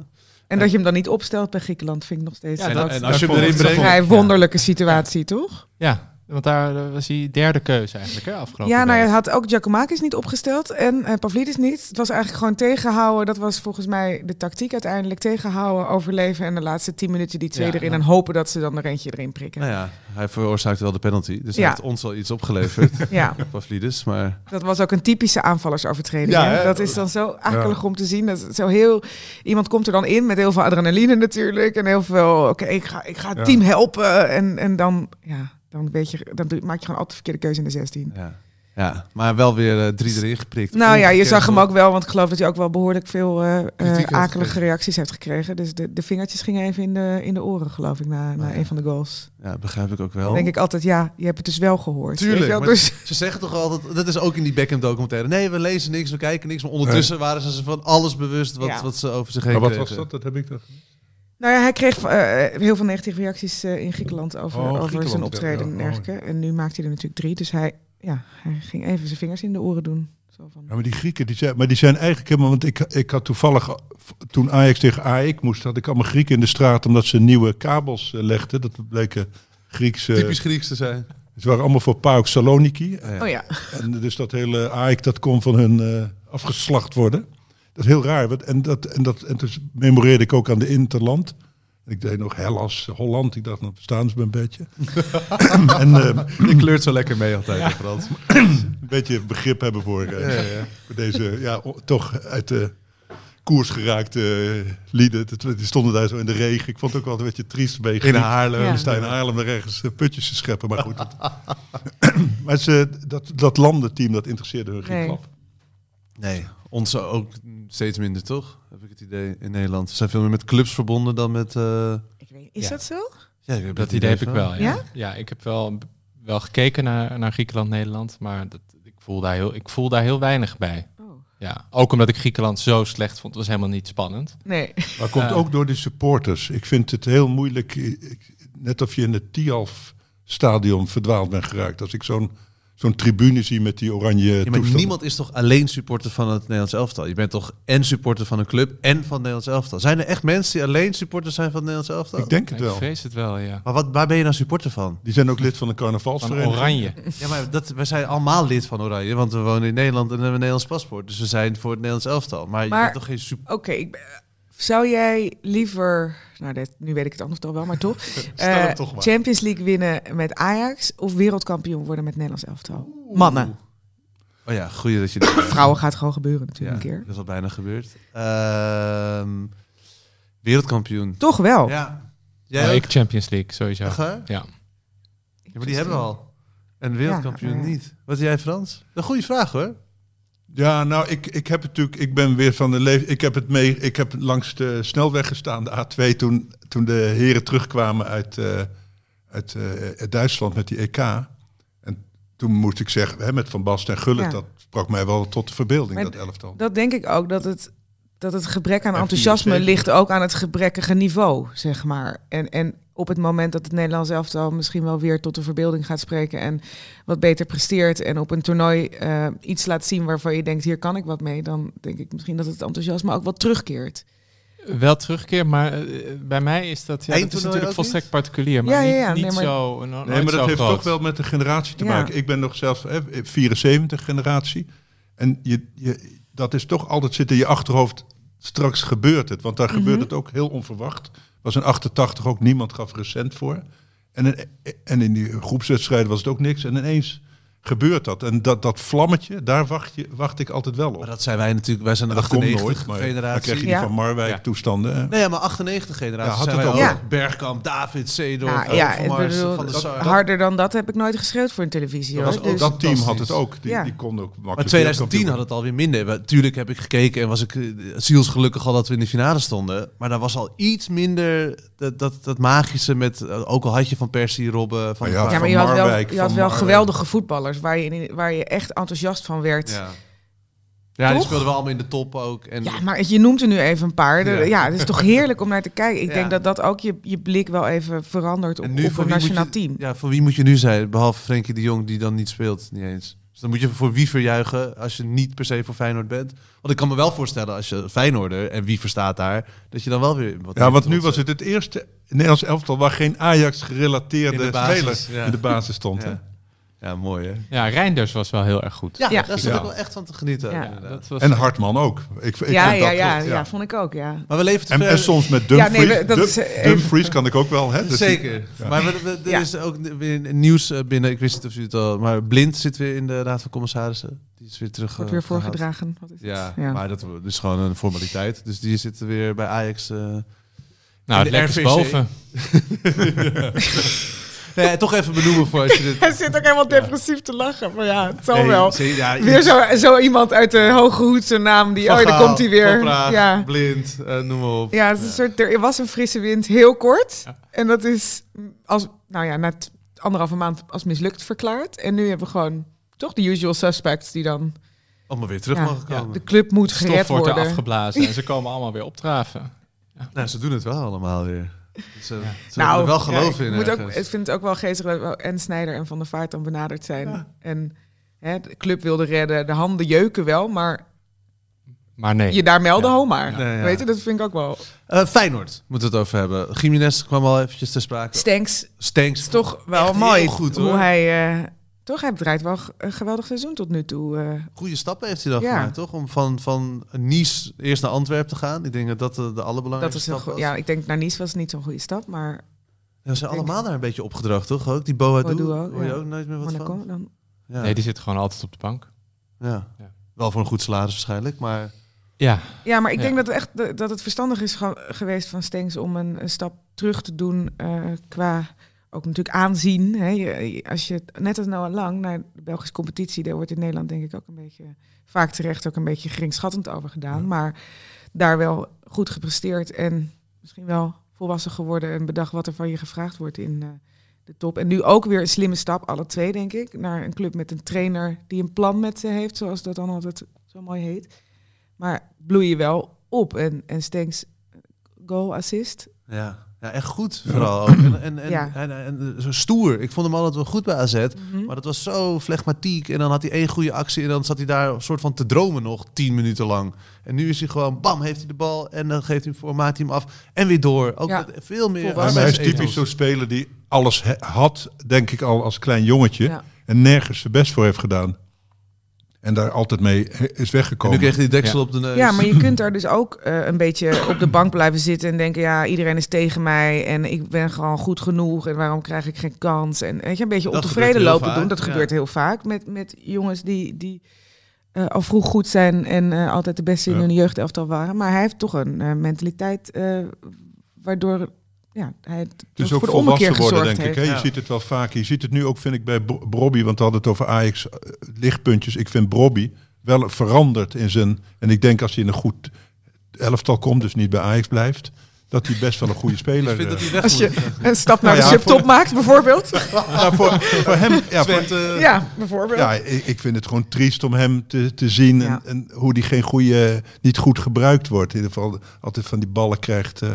en dat je hem dan niet opstelt bij Griekenland vind ik nog steeds Ja, dat- en als je hem erin een vrij Ja. wonderlijke situatie, toch? Ja, want daar eh, was hij derde keuze eigenlijk, hè, afgelopen Ja, nou, hij had ook Giacomakis niet opgesteld en eh Pavlidis niet. Het was eigenlijk gewoon tegenhouden. Dat was volgens mij de tactiek uiteindelijk. Tegenhouden, overleven en de laatste tien minuten die twee Ja, erin. nou. En hopen dat ze dan er eentje erin prikken. Nou ja, hij veroorzaakte wel de penalty. Dus hij heeft ons wel iets opgeleverd. Ja, Pavlidis, maar... dat was ook een typische aanvallersovertreding. Ja, hè? Dat is dan zo akelig om te zien. Dat is zo heel, iemand komt er dan in met heel veel adrenaline natuurlijk. En heel veel, oké, ik ga, ik ga het Ja. team helpen. En, en dan, ja, dan, weet je, dan doe- maak je gewoon altijd de verkeerde keuze in de 16. Ja, ja maar wel weer eh, drie erin geprikt. Nou ja, je zag hem ook wel, want ik geloof dat hij ook wel behoorlijk veel eh, eh, akelige reacties heeft gekregen. Dus de, de vingertjes gingen even in de, in de oren, geloof ik, na, na ja. een van de goals. Ja, begrijp ik ook wel. Dan denk ik altijd, ja, je hebt het dus wel gehoord. Tuurlijk, wel? Dus, Ze zeggen toch altijd, dat is ook in die Beckham documentaire. Nee, we lezen niks, we kijken niks. Maar ondertussen waren ze van alles bewust wat, Ja. wat ze over zich heen Maar wat kregen. was dat? Dat heb ik toch. Nou ja, hij kreeg eh, heel veel negatieve reacties eh, in Griekenland over, Oh, over Griekenland, zijn optreden ja, en oh. dergelijke. En nu maakt hij er natuurlijk drie. Dus hij, ja, hij ging even zijn vingers in de oren doen. Zo van, Ja, maar die Grieken, die zijn, maar die zijn eigenlijk helemaal... Want ik, ik had toevallig, toen Ajax tegen AEK moest, had ik allemaal Grieken in de straat... omdat ze nieuwe kabels eh, legden. Dat bleken Griekse... Typisch Grieks te zijn. Ze waren allemaal voor PAOK Saloniki. Oh ja, En dus dat hele AEK, dat kon van hun eh, afgeslacht worden. Dat is heel raar. want- En, dat, en, dat, en toen memoreerde ik ook aan de Interland. En ik deed nog Hellas, Holland. Ik dacht, nou verstaan ze me een beetje. en eh, Je kleurt zo lekker mee altijd, hè, Frans. een beetje begrip hebben voor, eh, Ja, ja. voor deze, ja, toch uit de koers geraakte eh, lieden. Dat- Die stonden daar zo in de regen. Ik vond het ook wel een beetje triest bij In. Haarlem. Ja. We staan in Haarlem er ergens putjes te scheppen, maar goed. dat- maar ze, dat, dat landenteam, dat interesseerde hun geen Nee. klap. Nee, ons ook steeds minder, toch? Heb ik het idee in Nederland. We zijn veel meer met clubs verbonden dan met... eh, ik weet, is Ja. dat zo? Ja, ik heb Dat idee heb ik wel, ja. Ja? Ja, ik heb wel, wel gekeken naar, naar Griekenland, Nederland, maar dat, ik, voel daar heel, ik voel daar heel weinig bij. Oh. Ja, ook omdat ik Griekenland zo slecht vond, was helemaal niet spannend. Nee. Maar komt Ja. ook door de supporters. Ik vind het heel moeilijk. ik- net of je in het Tialf stadion verdwaald bent geraakt. Als ik zo'n zo'n tribune zie met die oranje Ja, maar niemand is toch alleen supporter van het Nederlands elftal? Je bent toch en supporter van een club en van het Nederlands elftal? Zijn er echt mensen die alleen supporter zijn van het Nederlands elftal? Ik denk het Ik wel. vrees het wel, ja. Maar wat, waar ben je nou supporter van? Die zijn ook lid van de Van carnavalsvereniging. Oranje. Ja, maar dat, wij zijn allemaal lid van Oranje, want we wonen in Nederland en hebben een Nederlands paspoort. Dus we zijn voor het Nederlands elftal. Maar, je bent toch geen super... Oké, ik ben- zou jij liever, nou dit, nu weet ik het antwoord al wel, maar toch, eh, toch maar. Champions League winnen met Ajax of wereldkampioen worden met Nederlands elftal? Mannen. Oh ja, goeie dat je... Vrouwen gaat gewoon gebeuren ja, natuurlijk een keer. dat is al bijna gebeurd. Ehm, wereldkampioen. Toch wel. Ja. Jij Ja, ook? ik Champions League, sowieso. Echt? Ja. Ja, maar die hebben we al. En wereldkampioen ja. niet. Wat jij, Frans? Een goede vraag hoor. Ja, nou, ik, ik heb het natuurlijk, ik ben weer van de leven. Ik heb het mee, ik heb langs de snelweg gestaan, de A2, toen, toen de heren terugkwamen uit, eh, uit, eh, uit Duitsland met die EK. En toen moest ik zeggen, hè, met Van Basten en Gullit, Ja. dat sprak mij wel tot de verbeelding, Maar dat elftal. Dat denk ik ook, dat het, dat het gebrek aan En enthousiasme 74. ligt ook aan het gebrekkige niveau, zeg maar. En, en op het moment dat het Nederlands elftal misschien wel weer tot de verbeelding gaat spreken en wat beter presteert en op een toernooi eh, iets laat zien waarvan je denkt, hier kan ik wat mee, dan denk ik misschien dat het enthousiasme ook wat terugkeert. Wel terugkeer, maar eh, bij mij is dat, ja, dat is natuurlijk volstrekt particulier. Maar Ja, ja, niet, ja, niet nee, maar- zo no- Nee, maar dat heeft groot. toch wel met de generatie te Ja. maken. Ik ben nog zelf hè, 74 generatie. En je, je, dat is toch altijd zit in je achterhoofd. Straks gebeurt het. Want daar Mhm. gebeurt het ook heel onverwacht. Was in 88 ook niemand gaf er een cent voor. En, in- en in die groepswedstrijden was het ook niks. En ineens gebeurt dat. En dat, dat vlammetje, daar wacht, je, wacht ik altijd wel op. Maar dat zijn wij natuurlijk. Wij zijn de dat komt 98 nooit. Maar dan generatie. krijg je die van Marwijk Ja. toestanden. hè. Nee, ja, maar 98 generatie. Ja, had zijn het wij al. ook. Ja. Bergkamp, David, Seedorf, Nou, ja, bedoel, Van dat- Sar. Harder dan dat heb ik nooit geschreeuwd voor een televisie. Dat, Dus- dat team had het ook. Die, Ja. die kon ook makkelijk Maar 2010 wereldkampioen had het alweer minder. Natuurlijk heb ik gekeken en was ik eh, zielsgelukkig al dat we in de finale stonden. Maar daar was al iets minder dat, dat, dat magische met... eh, Ook al had je Van Persie, Robben, Van ja, ja, maar van je had wel, Marwijk, je had van wel Marwijk. geweldige voetballers waar je, in, waar je echt enthousiast van werd. Ja. Ja, die speelden wel allemaal in de top ook. En Ja, maar je noemt er nu even een paar. De- Ja. ja. het is toch heerlijk om naar te kijken. Ik Ja. denk dat dat ook je, je blik wel even verandert op, En nu op voor een nationaal je- team. Ja, voor wie moet je nu zijn? Behalve Frenkie de Jong, die dan niet speelt, niet eens. Dus dan moet je voor wie verjuichen als je niet per se voor Feyenoord bent. Want ik kan me wel voorstellen, als je Feyenoorder en wie verstaat daar, dat je dan wel weer wat Ja, want nu was het het eerste Nederlands elftal waar geen Ajax-gerelateerde In de basis, speler ja. in de basis stond. hè? Ja. mooi hè? Ja, Reinders was wel heel erg goed. Ja, Ja. daar zat Ja. ik wel echt van te genieten. Ja. dat was En Hartman ook. Ik, ik ja, vond ja, dat ja, goed, ja, vond ik ook, ja. Maar we leven te En, ver- en soms met Ja, Dumfries. nee, dat is, eh, even- Dumfries kan ik ook wel. Hè? Dus die- Zeker. Maar we, we- er Ja. is ook weer nieuws eh, binnen. Ik wist niet of u het al... Maar Blind zit weer in de Raad van Commissarissen. Die is weer terug. Wordt eh, weer voorgedragen. Wat is het? Ja, Ja. maar dat is gewoon een formaliteit. Dus die zitten weer bij Ajax. eh nou, het de lek is RVC. boven. Nee, toch even benoemen voor als je dit... Hij zit ook helemaal depressief te lachen. Maar ja, het zal Nee, wel. ja, Weer zo, zo iemand uit de hoge hoed, zijn naam. Die, van oh, daar komt hij weer. Ja. Blind, eh, noem maar op. Ja, het is een soort, er was een frisse wind, heel kort. En dat is als, nou ja, na anderhalve maand als mislukt verklaard. En nu hebben we gewoon toch de usual suspects die dan... Allemaal weer terug Ja, mogen komen. De club moet Stof gered wordt er worden. afgeblazen en ze komen allemaal weer opdraven. Nou, ze doen het wel allemaal weer. Ze, ze Nou, er wel geloof ik in Moet ook, ik vind het ook wel geestig dat wel en Snijder en Van der Vaart dan benaderd zijn. En hè, de club wilde redden, de handen jeuken wel, maar Maar nee. je daar melden, Ja. ho maar. Ja, ja. Weet je, dat vind ik ook wel. Eh, Feyenoord moeten we het over hebben. Jiménez kwam al eventjes ter sprake. Stanks Stanks is toch wel Echt mooi heel goed, hoe hoor. hij... eh, toch, hij draait wel een geweldig seizoen tot nu toe. eh. Goede stappen heeft hij dan Ja. gemaakt, toch? Om van, van Nice eerst naar Antwerpen te gaan. Ik denk dat dat de, de dat allerbelangrijkste is een stap was. ja, ik denk naar Nice was het niet zo'n goede stap, maar Ja, ze zijn denk- allemaal daar een beetje opgedroogd, toch? Ook die Boadu ook, hoor je ja. ook nooit meer wat Monaco van. dan. Ja. Nee, die zit gewoon altijd op de bank. ja. Ja. Wel voor een goed salaris waarschijnlijk, maar... Ja, Ja, maar ik Ja. denk dat, het echt, dat het verstandig is ge- geweest van Stengs om een, een stap terug te doen eh, qua ook natuurlijk aanzien. Hè. Je- als je net als Noah Lang naar de Belgische competitie, daar wordt in Nederland denk ik ook een beetje vaak terecht ook een beetje geringschattend over gedaan, maar daar wel goed gepresteerd en misschien wel volwassen geworden en bedacht wat er van je gevraagd wordt in eh, de top. En nu ook weer een slimme stap, alle twee denk ik, naar een club met een trainer die een plan met ze heeft, zoals dat dan altijd zo mooi heet. Maar bloei je wel op. En, en Stenks goal assist. Ja. Ja, echt goed vooral ook. En, en, en, Ja. en, en zo stoer. Ik vond hem altijd wel goed bij AZ. Mhm. Maar dat was zo flegmatiek. En dan had hij één goede actie. En dan zat hij daar een soort van te dromen nog tien minuten lang. En nu is hij gewoon, bam, heeft hij de bal. En dan geeft hij hem voor, maakt hij hem af. En weer door. Ook Ja. met veel meer hij is typisch zo'n speler die alles had, denk ik al als klein jongetje. Ja. En nergens zijn best voor heeft gedaan. En daar altijd mee is En weggekomen. nu kreeg hij die deksel Ja. op de neus. Ja, maar je kunt daar dus ook eh, een beetje op de bank blijven zitten en denken, ja, iedereen is tegen mij en ik ben gewoon goed genoeg en waarom krijg ik geen kans? En weet je, een beetje Dat ontevreden lopen vaak, doen. Dat ja. gebeurt heel vaak met, met jongens die, die eh, al vroeg goed zijn en eh, altijd de beste in Ja. hun jeugdelftal waren. Maar hij heeft toch een eh, mentaliteit eh, waardoor ja, hij het is voor ook de ommekeer volwassen worden, gezorgd denk ik. Hè? Je Ja. ziet het wel vaak. Je ziet het nu ook, vind ik, bij Bro- Brobby. Want we hadden het over Ajax eh, lichtpuntjes. Ik vind Brobby wel veranderd in zijn... En ik denk als hij in een goed elftal komt, dus niet bij Ajax blijft... dat hij best wel een goede speler Ik vind dat is. hij weg Als je een stap naar Nou de ja, subtop voor- maakt, bijvoorbeeld. Nou, voor, voor hem... Ja, voor- bijvoorbeeld. ja ik, ik vind het gewoon triest om hem te, te zien. Ja. En, en hoe die geen goede, niet goed gebruikt wordt. In ieder geval altijd van die ballen krijgt eh,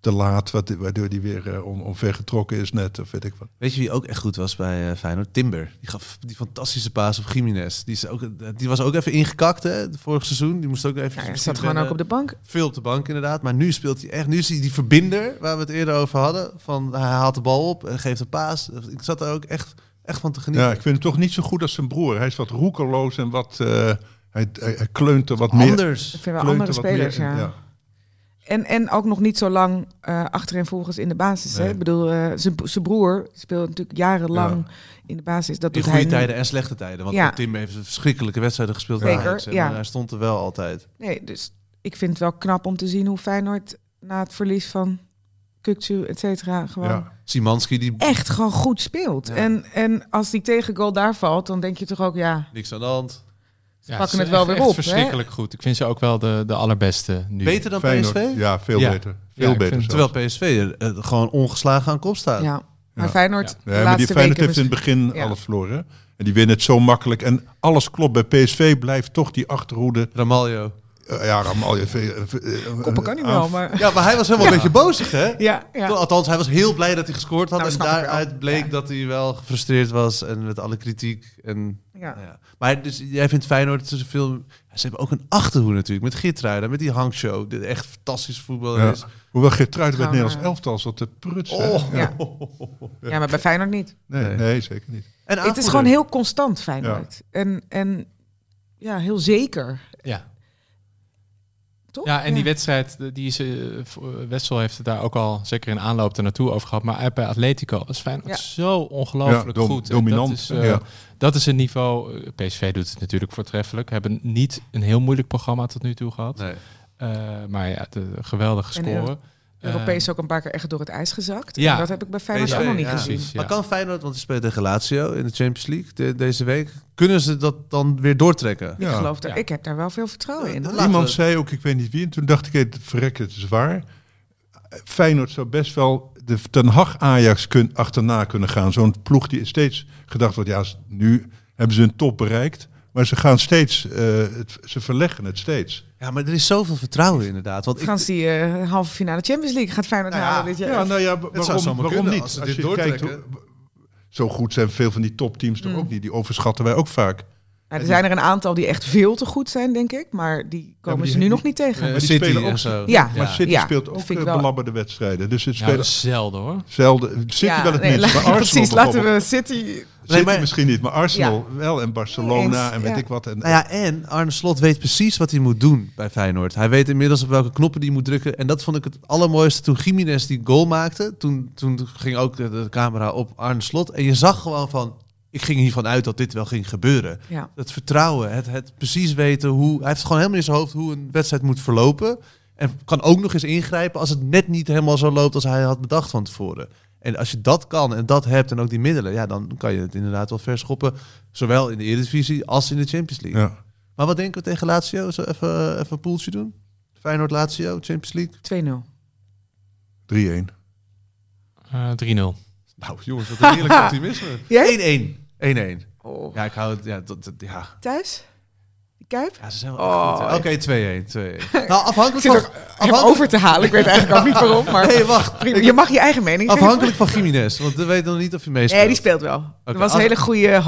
te laat. Wat, waardoor hij weer eh, om, omvergetrokken is net. Of weet ik wat. Weet je wie ook echt goed was bij eh, Feyenoord? Timber. Die gaf die fantastische paas op Jiménez. Die, is ook, die was ook even ingekakt hè, het vorige seizoen. Die moest ook even... Ja, hij zat gewoon ook op de bank. Veel op de bank inderdaad. Maar nu speelt hij echt... Nu is hij die verbinder waar we het eerder over hadden. Van hij haalt de bal op en geeft een paas. Ik zat er ook echt, echt van te genieten. Ja, ik vind hem toch niet zo goed als zijn broer. Hij is wat roekeloos en wat... eh, hij, hij, hij kleunt er wat meer... Anders. Ik vind wel andere er meer spelers, ja. En, en ook nog niet zo lang eh achtereenvolgens in de basis. Hè? Ik bedoel, eh, zijn broer speelt natuurlijk jarenlang in de basis. Dat In doet hij goede nu. tijden en slechte tijden. Want Ja. Timber heeft verschrikkelijke wedstrijden gespeeld. Zeker, en ja. Hij stond er wel altijd. Nee, dus ik vind het wel knap om te zien hoe Feyenoord na het verlies van Kukcu, et cetera, gewoon Ja. Simanski die... echt gewoon goed speelt. Ja. En, en als die tegengoal daar valt, dan denk je toch ook, ja, Niks aan de hand. Ja, pakken ze- het wel echt- weer echt op, hè? verschrikkelijk goed. Ik vind ze ook wel de, de allerbeste nu. Beter dan Feyenoord, PSV? Ja, veel Ja. beter. Veel beter. Terwijl PSV er, eh, gewoon ongeslagen aan kop staat. ja. Maar Ja. Feyenoord, Ja. de Ja, maar die Feyenoord heeft in het begin Ja. alles verloren. En die winnen het zo makkelijk. En alles klopt. Bij PSV blijft toch die achterhoede. Ramaljo. eh, ja, allemaal. je Koppen kan niet wel, maar... Ja, maar hij was helemaal een beetje bozig, hè? Ja, ja. Althans, hij was heel blij dat hij gescoord had. Nou, en daaruit bleek Ja. dat hij wel gefrustreerd was. En met alle kritiek. En, Ja. nou ja. Maar dus, jij vindt Feyenoord ze veel... Ze hebben ook een achterhoede natuurlijk. Met Geertruiden, met die hangshow. De echt fantastische voetballer Ja. is. Hoewel Geertruiden bij het Gaan, Nederlands eh, elftal zat te prutsen. Oh. Ja. ja, maar bij Feyenoord niet. Nee, Nee. nee, zeker niet. En Het is gewoon heel constant, Feyenoord. En, en ja, heel zeker. Ja. Toch? Ja, en die wedstrijd, de- die is, eh, voor- Wessel heeft het daar ook al zeker in aanloop er naartoe over gehad. Maar bij Atletico was Feyenoord Ja. zo ongelooflijk Ja, dom- goed. Dominant, Dat is, eh, ja. dat is een niveau. eh, PSV doet het natuurlijk voortreffelijk. Hebben niet een heel moeilijk programma tot nu toe gehad. Nee. Eh, maar ja, de, geweldige En scoren. Europees Eh, ook een paar keer echt door het ijs gezakt. ja. En dat heb ik bij Feyenoord nog niet ja. gezien. Precies, ja. Maar kan Feyenoord, want die speelt tegen Lazio in de Champions League de- deze week. Kunnen ze dat dan weer doortrekken? Ik geloof er, Ja. ik heb daar wel veel vertrouwen in. Iemand zei ook, ik weet niet wie, en toen dacht ik, verrek, het is waar. Feyenoord zou best wel de Ten Hag Ajax kun, achterna kunnen gaan. Zo'n ploeg die steeds gedacht wordt, ja, nu hebben ze een top bereikt. Maar ze gaan steeds, eh, het, ze verleggen het steeds. Ja, maar er is zoveel vertrouwen inderdaad. Want ik, Frans, die eh, halve finale Champions League gaat Feyenoord Nou ja, halen dit jaar. Ja, nou ja, waarom, waarom kunnen niet? als ze Als dit je doortrekken. kijkt, hoe- zo goed zijn veel van die topteams toch Mm. ook niet. Die overschatten wij ook vaak. Nou, er zijn er een aantal die echt veel te goed zijn, denk ik. Maar die komen die- ze nu nog niet tegen. die City spelen ook en zo. Ja, Maar City ja, speelt ook ik eh, wel- belabberde wedstrijden. Dus het Ja, spelen dat is zelden hoor. zelden. City wel het nee, minst. Maar Arsenal precies, laten we City... City maar- misschien niet, maar Arsenal wel. En Barcelona Eens, en weet ja. ik wat. En, Nou ja, en Arne Slot weet precies wat hij moet doen bij Feyenoord. Hij weet inmiddels op welke knoppen hij moet drukken. En dat vond ik het allermooiste toen Jiménez die goal maakte. Toen, toen ging ook de camera op Arne Slot. En je zag gewoon van, ik ging hiervan uit dat dit wel ging gebeuren. Ja. Het vertrouwen, het, het precies weten hoe... Hij heeft gewoon helemaal in zijn hoofd hoe een wedstrijd moet verlopen. En kan ook nog eens ingrijpen als het net niet helemaal zo loopt als hij had bedacht van tevoren. En als je dat kan en dat hebt en ook die middelen, ja, dan kan je het inderdaad wel verschoppen. Zowel in de Eredivisie als in de Champions League. ja. Maar wat denken we tegen Lazio? Zo even, even een poeltje doen? Feyenoord Lazio, Champions League. 2-0. 3-1. Eh 3-0. Nou jongens, wat een heerlijk optimisme. 1-1. Jij? 1-1. Oh. Ja, ik hou het... Ja, dat, dat- ja. Thuis? Kuip? Ja, ze zijn wel Oh. Oké, 2-1. 2-1. Nou, afhankelijk van... afhankelijk- over te halen. Ik weet eigenlijk ook niet waarom, maar Nee, wacht. prima. je mag je eigen mening. Afhankelijk van Jiménez, want we weten nog niet of hij meespeelt. Nee, die speelt wel. dat was een hele goede...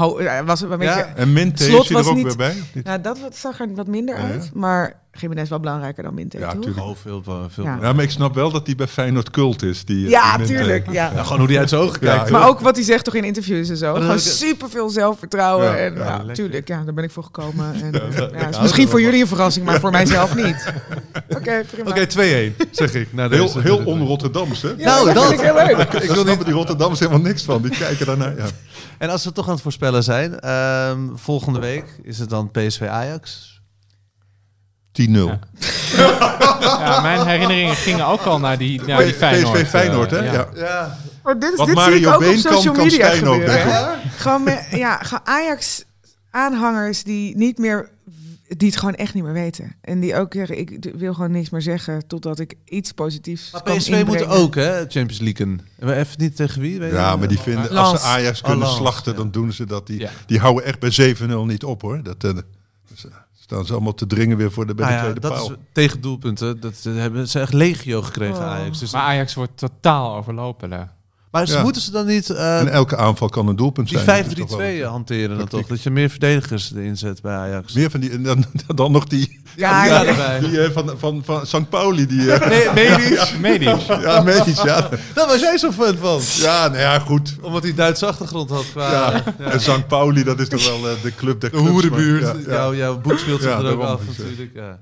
was een beetje... Ja. Ja. En Minte is er ook niet- weer bij? Niet? dat zag er wat minder Ja, ja. uit. Maar Jiménez is wel belangrijker dan Minte, Ja, toch? tuurlijk. Oh, veel, veel. Ja. Ja, maar ik snap wel dat hij bij Feyenoord cult is. Die, eh, Ja, die Minte. tuurlijk. Ja. Ja, gewoon hoe hij uit zijn ogen Ja, kijkt. Maar ook wat hij zegt toch in interviews en zo. Gewoon heb ik- superveel zelfvertrouwen. Ja, en ja, tuurlijk, ja, daar ben ik voor gekomen. En, is misschien voor jullie een verrassing, maar voor mijzelf niet. Oké, prima. Oké, 2-1, zeg ik. Nou, Heel, deze- heel on-Rotterdams, hè? Nou, dat dat- vind ik heel leuk. Ik wil snappen die Rotterdammers helemaal niks van. Die kijken daarnaar. Ja. En als we toch aan het voorspellen zijn, ehm, volgende week is het dan PSV Ajax. 10-0. Ja. Ja, mijn herinneringen gingen ook al naar die, naar die PSV Feyenoord. Feyenoord, hè? eh, Ja. Ja. Maar dit, is, dit zie Mario ik ook op Been kan, social kan media gebeuren. Gewoon met, ja, gewoon Ajax-aanhangers die niet meer, die het gewoon echt niet meer weten. En die ook zeggen, ik wil gewoon niks meer zeggen totdat ik iets positiefs Maar kan PSV inbrengen. moet ook, hè, Champions League. We even niet tegen wie? Weet Ja, je? maar die vinden, als ze Ajax Oh, kunnen Lans, slachten, ja. dan doen ze dat. Die, Ja. die houden echt bij 7-0 niet op, hoor. Dat, eh, eh, staan ze allemaal te dringen weer voor de, bij Nou de ja, tweede dat paal. is tegen doelpunten. Dat ze hebben ze echt legio gekregen, Oh. Ajax. Dus, Maar Ajax wordt totaal overlopen. daar. Maar ze Ja. moeten ze dan niet eh, En elke aanval kan een doelpunt die zijn. 5-3-2 is toch wel- hanteren dan toch? Dat je meer verdedigers erin zet bij Ajax. Meer van die, en dan, dan nog die, Ja, Ja, ja. erbij. die eh, van, van, van St. Pauli. Die, eh, Nee, Medisch. Medisch. ja, Medisch, ja. Daar was jij zo fan van. Ja, nou ja, goed. Omdat hij Duitse achtergrond had. Qua, Ja. En St. Pauli, dat is toch wel eh, de club der De hoerenbuurt. maar- ja, ja. Jouw, jouw boek speelt zich Ja, er ook af eh, natuurlijk. Ja.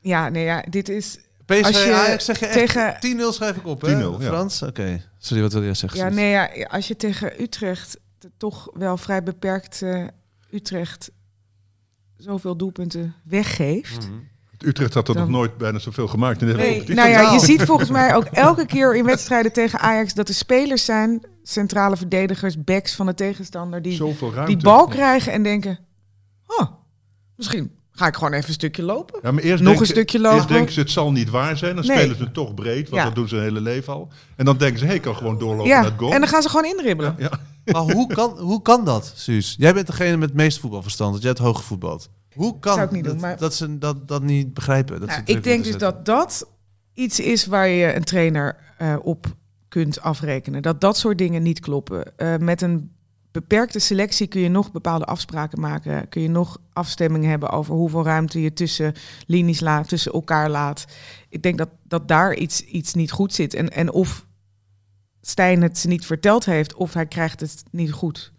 ja, nee, ja, dit is... PSV Als je Ajax zeg je echt tegen- 10-0 schrijf ik op, hè? 10-0, ja. Ja, Frans? Oké. Sorry, wat wil jij zeggen? nee, ja, als je tegen Utrecht, toch wel vrij beperkt eh, Utrecht, zoveel doelpunten weggeeft. Mhm. Utrecht had er Dan- nog nooit bijna zoveel gemaakt in de hele Nee, competitie. nou ja, je ziet volgens mij ook elke keer in wedstrijden tegen Ajax dat er spelers zijn, centrale verdedigers, backs van de tegenstander, die die bal krijgen en denken, oh, misschien ga ik gewoon even een stukje lopen. Ja, maar eerst Nog denken, een stukje Eerst lopen. denken ze het zal niet waar zijn. Dan Nee. spelen ze het toch breed, want Ja. dat doen ze hun hele leven al. En dan denken ze, hé, ik kan gewoon doorlopen Ja, naar het goal. en dan gaan ze gewoon indribbelen. ja. Maar hoe kan, hoe kan dat, Suus? Jij bent degene met het meeste voetbalverstand, want jij hebt hoog gevoetbald. Hoe kan niet dat, doen, maar- dat ze dat, dat niet begrijpen? Dat Nou, ik denk dus dat dat iets is waar je een trainer eh, op kunt afrekenen. Dat dat soort dingen niet kloppen. Eh, met een beperkte selectie kun je nog bepaalde afspraken maken. Kun je nog afstemmingen hebben over hoeveel ruimte je tussen linies laat, tussen elkaar laat. Ik denk dat, dat daar iets, iets niet goed zit. En, en of Stijn het ze niet verteld heeft, of hij krijgt het niet goed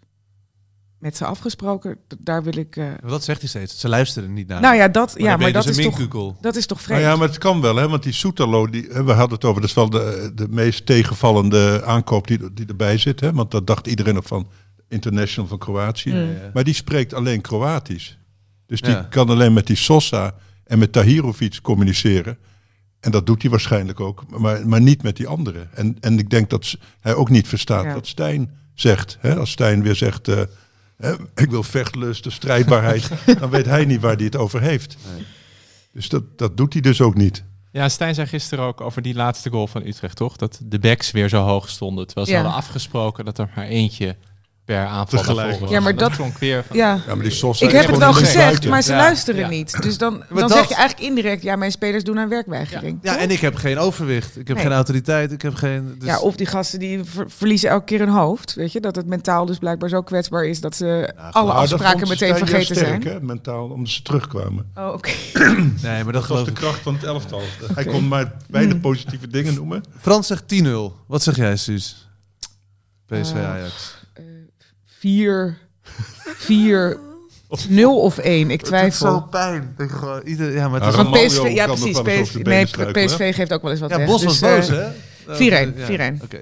met ze afgesproken, daar wil ik. eh, zetten. Wat zegt hij steeds? Ze luisteren niet naar. nou ja, dat, ja, maar je dat dus is een toch, dat is toch Nou vreemd. ja, maar het kan wel, hè, want die Soetalo, die, we hadden het over, dat is wel de, de meest tegenvallende aankoop die, die erbij zit. Hè, want dat dacht iedereen nog van International van Kroatië. Mm. Maar die spreekt alleen Kroatisch. Dus die Ja. kan alleen met die Sosa en met Tahirovic communiceren. En dat doet hij waarschijnlijk ook, maar, maar niet met die anderen. En, en ik denk dat hij ook niet verstaat Ja. wat Stijn zegt. Hè? Als Stijn weer zegt, eh, hè, ik wil vechtlust, de strijdbaarheid, dan weet hij niet waar hij het over heeft. Nee. Dus dat, dat doet hij dus ook niet. Ja, Stijn zei gisteren ook over die laatste goal van Utrecht, toch? Dat de backs weer zo hoog stonden. Terwijl ze Ja. hadden afgesproken dat er maar eentje per aanval Tegelijk. Ja, maar dat- klonk weer van... ja. Ja, maar die Ik heb het wel een gezegd, buiten. maar ze Ja. luisteren Ja. niet. Dus dan, dan dat- zeg je eigenlijk indirect, ja, mijn spelers doen aan werkweigering. Ja, en ik heb geen overwicht. Ik heb Nee. geen autoriteit. Ik heb geen... Dus... ja, of die gasten die ver- verliezen elke keer hun hoofd. Weet je, dat het mentaal dus blijkbaar zo kwetsbaar is dat ze alle dat afspraken meteen vergeten sterk, zijn. Hè, mentaal, omdat ze terugkwamen. Oh, oké. Nee, maar dat Dat was de kracht van het elftal. Hij kon maar weinig Hmm. positieve dingen noemen. Frans zegt 10-0. Wat zeg jij, Suus? PSV Eh, Ajax. Vier, vier, nul of één. Ik twijfel. pijn. Ik gewoon, ieder, ja, maar het Ja, is PSV, ja precies. PSV, nee, PSV geeft ook wel eens wat Ja, weg. Bos was Dus, eh, boos, hè? 4-1, Ja, 4-1. Oké.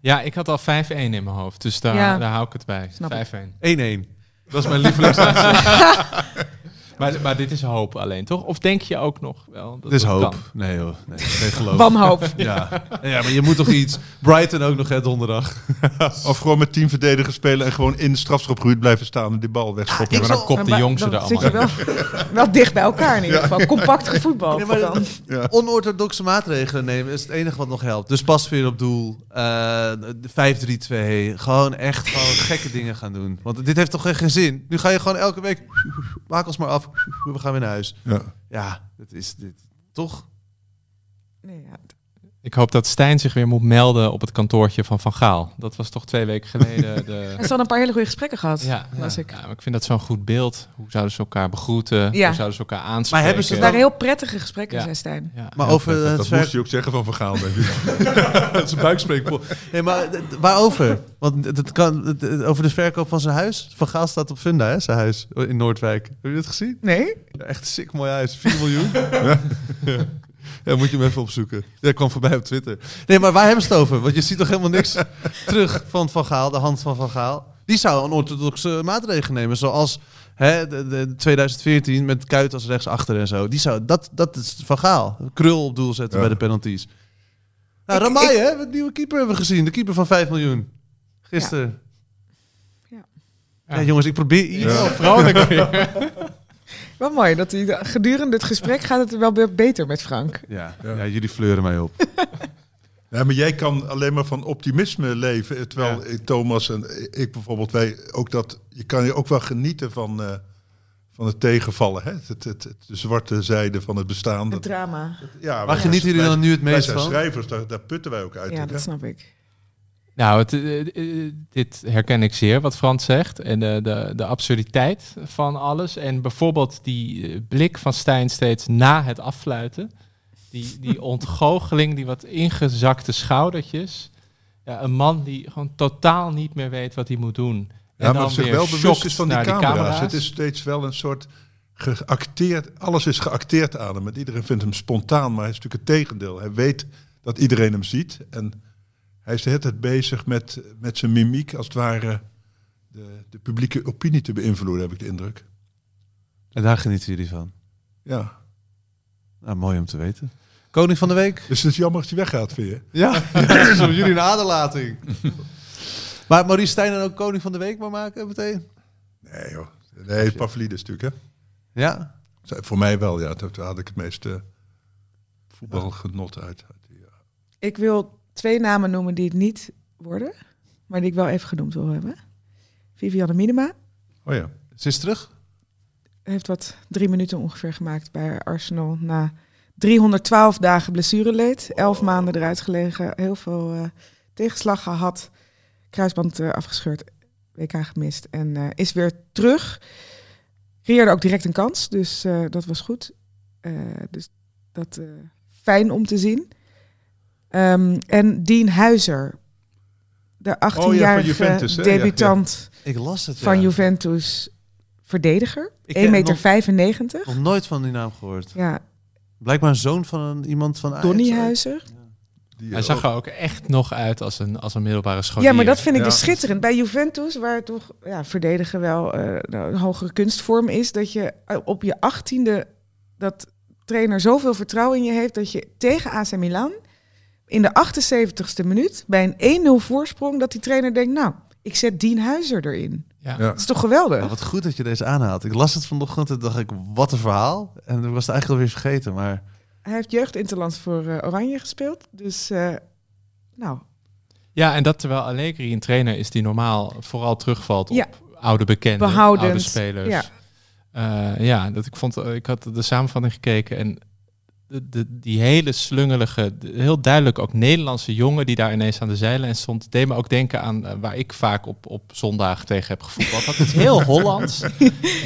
Ja, ik had al 5-1 in mijn hoofd, dus daar, Ja. daar hou ik het bij. Snap ik. 5-1. 1-1. Dat is mijn lievelings. Maar, maar dit is hoop alleen, toch? Of denk je ook nog wel dat Het is hoop. kan? Nee hoor. Nee, geen geloof. Wanhoop. Ja. ja, maar je moet toch iets. Brighton ook nog, hè, donderdag. Of gewoon met tien verdedigers spelen en gewoon in de strafschopgebied blijven staan en die bal wegschoppen. Ja, maar dan kopt de jongste er dan allemaal zit je wel, wel dicht bij elkaar in ieder geval. Compact gevoetbald. Nee, maar dan. Ja. Onorthodoxe maatregelen nemen is het enige wat nog helpt. Dus pas weer op doel. eh, de 5-3-2. Gewoon echt gewoon gekke dingen gaan doen. Want dit heeft toch geen zin. Nu ga je gewoon elke week. Maak ons maar af. Af. We gaan weer naar huis. Ja. Ja, dat is dit. Toch? Nee, ja. Ik hoop dat Stijn zich weer moet melden op het kantoortje van Van Gaal. Dat was toch twee weken geleden de... Hij had een paar hele goede gesprekken gehad. Ja, ja, ik. ja, maar ik vind dat zo'n goed beeld. Hoe zouden ze elkaar begroeten? Ja. Hoe zouden ze elkaar aanspreken? Maar hebben ze dan- waren heel prettige gesprekken, Ja. zei Stijn. Ja. Maar over prettig. het Dat ver- moest hij ook zeggen van Vergaal, denk ik. dat is een buikspreekpot. Nee, maar eh, waarover? Want het kan, over de verkoop van zijn huis. Van Gaal staat op Funda, hè, zijn huis in Noordwijk. Heb je dat gezien? Nee? Ja, echt een sick mooi huis. 4 miljoen. ja. Moet je hem even opzoeken. Dat kwam voorbij op Twitter. Nee, maar waar hebben ze het over? Want je ziet toch helemaal niks terug van Van Gaal, de hand van Van Gaal. Die zou een orthodoxe maatregel nemen, zoals hè, de, de 2014 met Kuit als rechtsachter en zo. Die zou, dat, dat is Van Gaal. Krul op doel zetten Ja. bij de penalties. Nou, Ik- Ramai, hè? De nieuwe keeper hebben we gezien. De keeper van 5 miljoen. Gisteren. Ja. Ja, jongens, ik probeer iets. Ja. Vrolijk weer. Wel mooi dat hij gedurende het gesprek gaat het wel weer beter met Frank. Ja, Ja. ja, jullie fleuren mij op. Ja, maar jij kan alleen maar van optimisme leven. Terwijl Thomas en ik bijvoorbeeld, wij ook dat. Je kan je ook wel genieten van, eh, van het tegenvallen. Hè? Het, het, het, de zwarte zijde van het bestaan. Het drama. ja, Waar wij- genieten jullie wij- dan nu het Wij meest zijn van? schrijvers, daar, daar putten wij ook uit. Ja, hè? dat snap ik. Nou, het, eh, eh, dit herken ik zeer, wat Frans zegt. En de, de, de absurditeit van alles. En bijvoorbeeld die eh, blik van Stijn steeds na het affluiten. Die, die ontgoocheling, die wat ingezakte schoudertjes. Ja, een man die gewoon totaal niet meer weet wat hij moet doen. Ja, maar zich wel bewust is van die camera's. Het is steeds wel een soort geacteerd. Alles is geacteerd aan hem. En iedereen vindt hem spontaan, maar hij is natuurlijk het tegendeel. Hij weet dat iedereen hem ziet. En hij is de hele tijd bezig met, met zijn mimiek, als het ware, de, de publieke opinie te beïnvloeden, heb ik de indruk. En daar genieten jullie van. Ja. Nou, mooi om te weten. Koning van de Week? Dus het is jammer als hij weggaat, vind je? Ja, dat is op jullie een aderlating. maar Maurice Stijn dan ook Koning van de Week maar maken meteen? Nee, joh. Nee, Pavlidis natuurlijk, hè. Ja? Voor mij wel, ja. Daar had ik het meeste voetbalgenot uit. uit die, ja. Ik wil twee namen noemen die het niet worden, maar die ik wel even genoemd wil hebben. Vivianne Minima Oh ja. Ze is terug? heeft wat drie minuten ongeveer gemaakt bij Arsenal na 312 dagen blessureleed. Elf maanden eruit gelegen, heel veel eh, tegenslag gehad, kruisband eh, afgescheurd, WK gemist en eh, is weer terug. Creëerde ook direct een kans, dus dat was goed. Dus dat fijn om te zien. Ehm, en Dean Huizer, de 18-jarige Juventus, hè? Ja, ja. debutant Ik las het, van. Juventus, verdediger, Ik 1,95 ken meter. nog- 95. Nog nooit van die naam gehoord. Ja, Blijkbaar een zoon van een, iemand van Ajax. Donny Huizer. Die, Hij zag er ook echt nog uit als een, als een middelbare scholier. Ja, maar dat vind ik Ja. dus schitterend. Bij Juventus, waar toch ja, verdedigen wel eh, nou, een hogere kunstvorm is, dat je eh, op je achttiende dat trainer zoveel vertrouwen in je heeft dat je tegen AC Milan in de 78ste minuut bij een 1-0 voorsprong dat die trainer denkt, nou, ik zet Dien Huizer erin. Ja. Ja. Dat is toch geweldig? Oh, wat goed dat je deze aanhaalt. Ik las het vanochtend en dacht ik, wat een verhaal. En ik was het eigenlijk alweer vergeten, maar... Hij heeft jeugdinterland voor eh, Oranje gespeeld, dus eh, nou, Ja, en dat terwijl Allegri een trainer is die normaal vooral terugvalt op Ja. oude bekenden, Behoudend, oude spelers. ja. Ja, ja dat ik vond, eh, ik had de samenvatting gekeken en de, de, die hele slungelige, de- heel duidelijk ook Nederlandse jongen die daar ineens aan de zijlijn stond, deed me ook denken aan eh, waar ik vaak op, op zondag tegen heb gevoetbald. Dat is heel Hollands.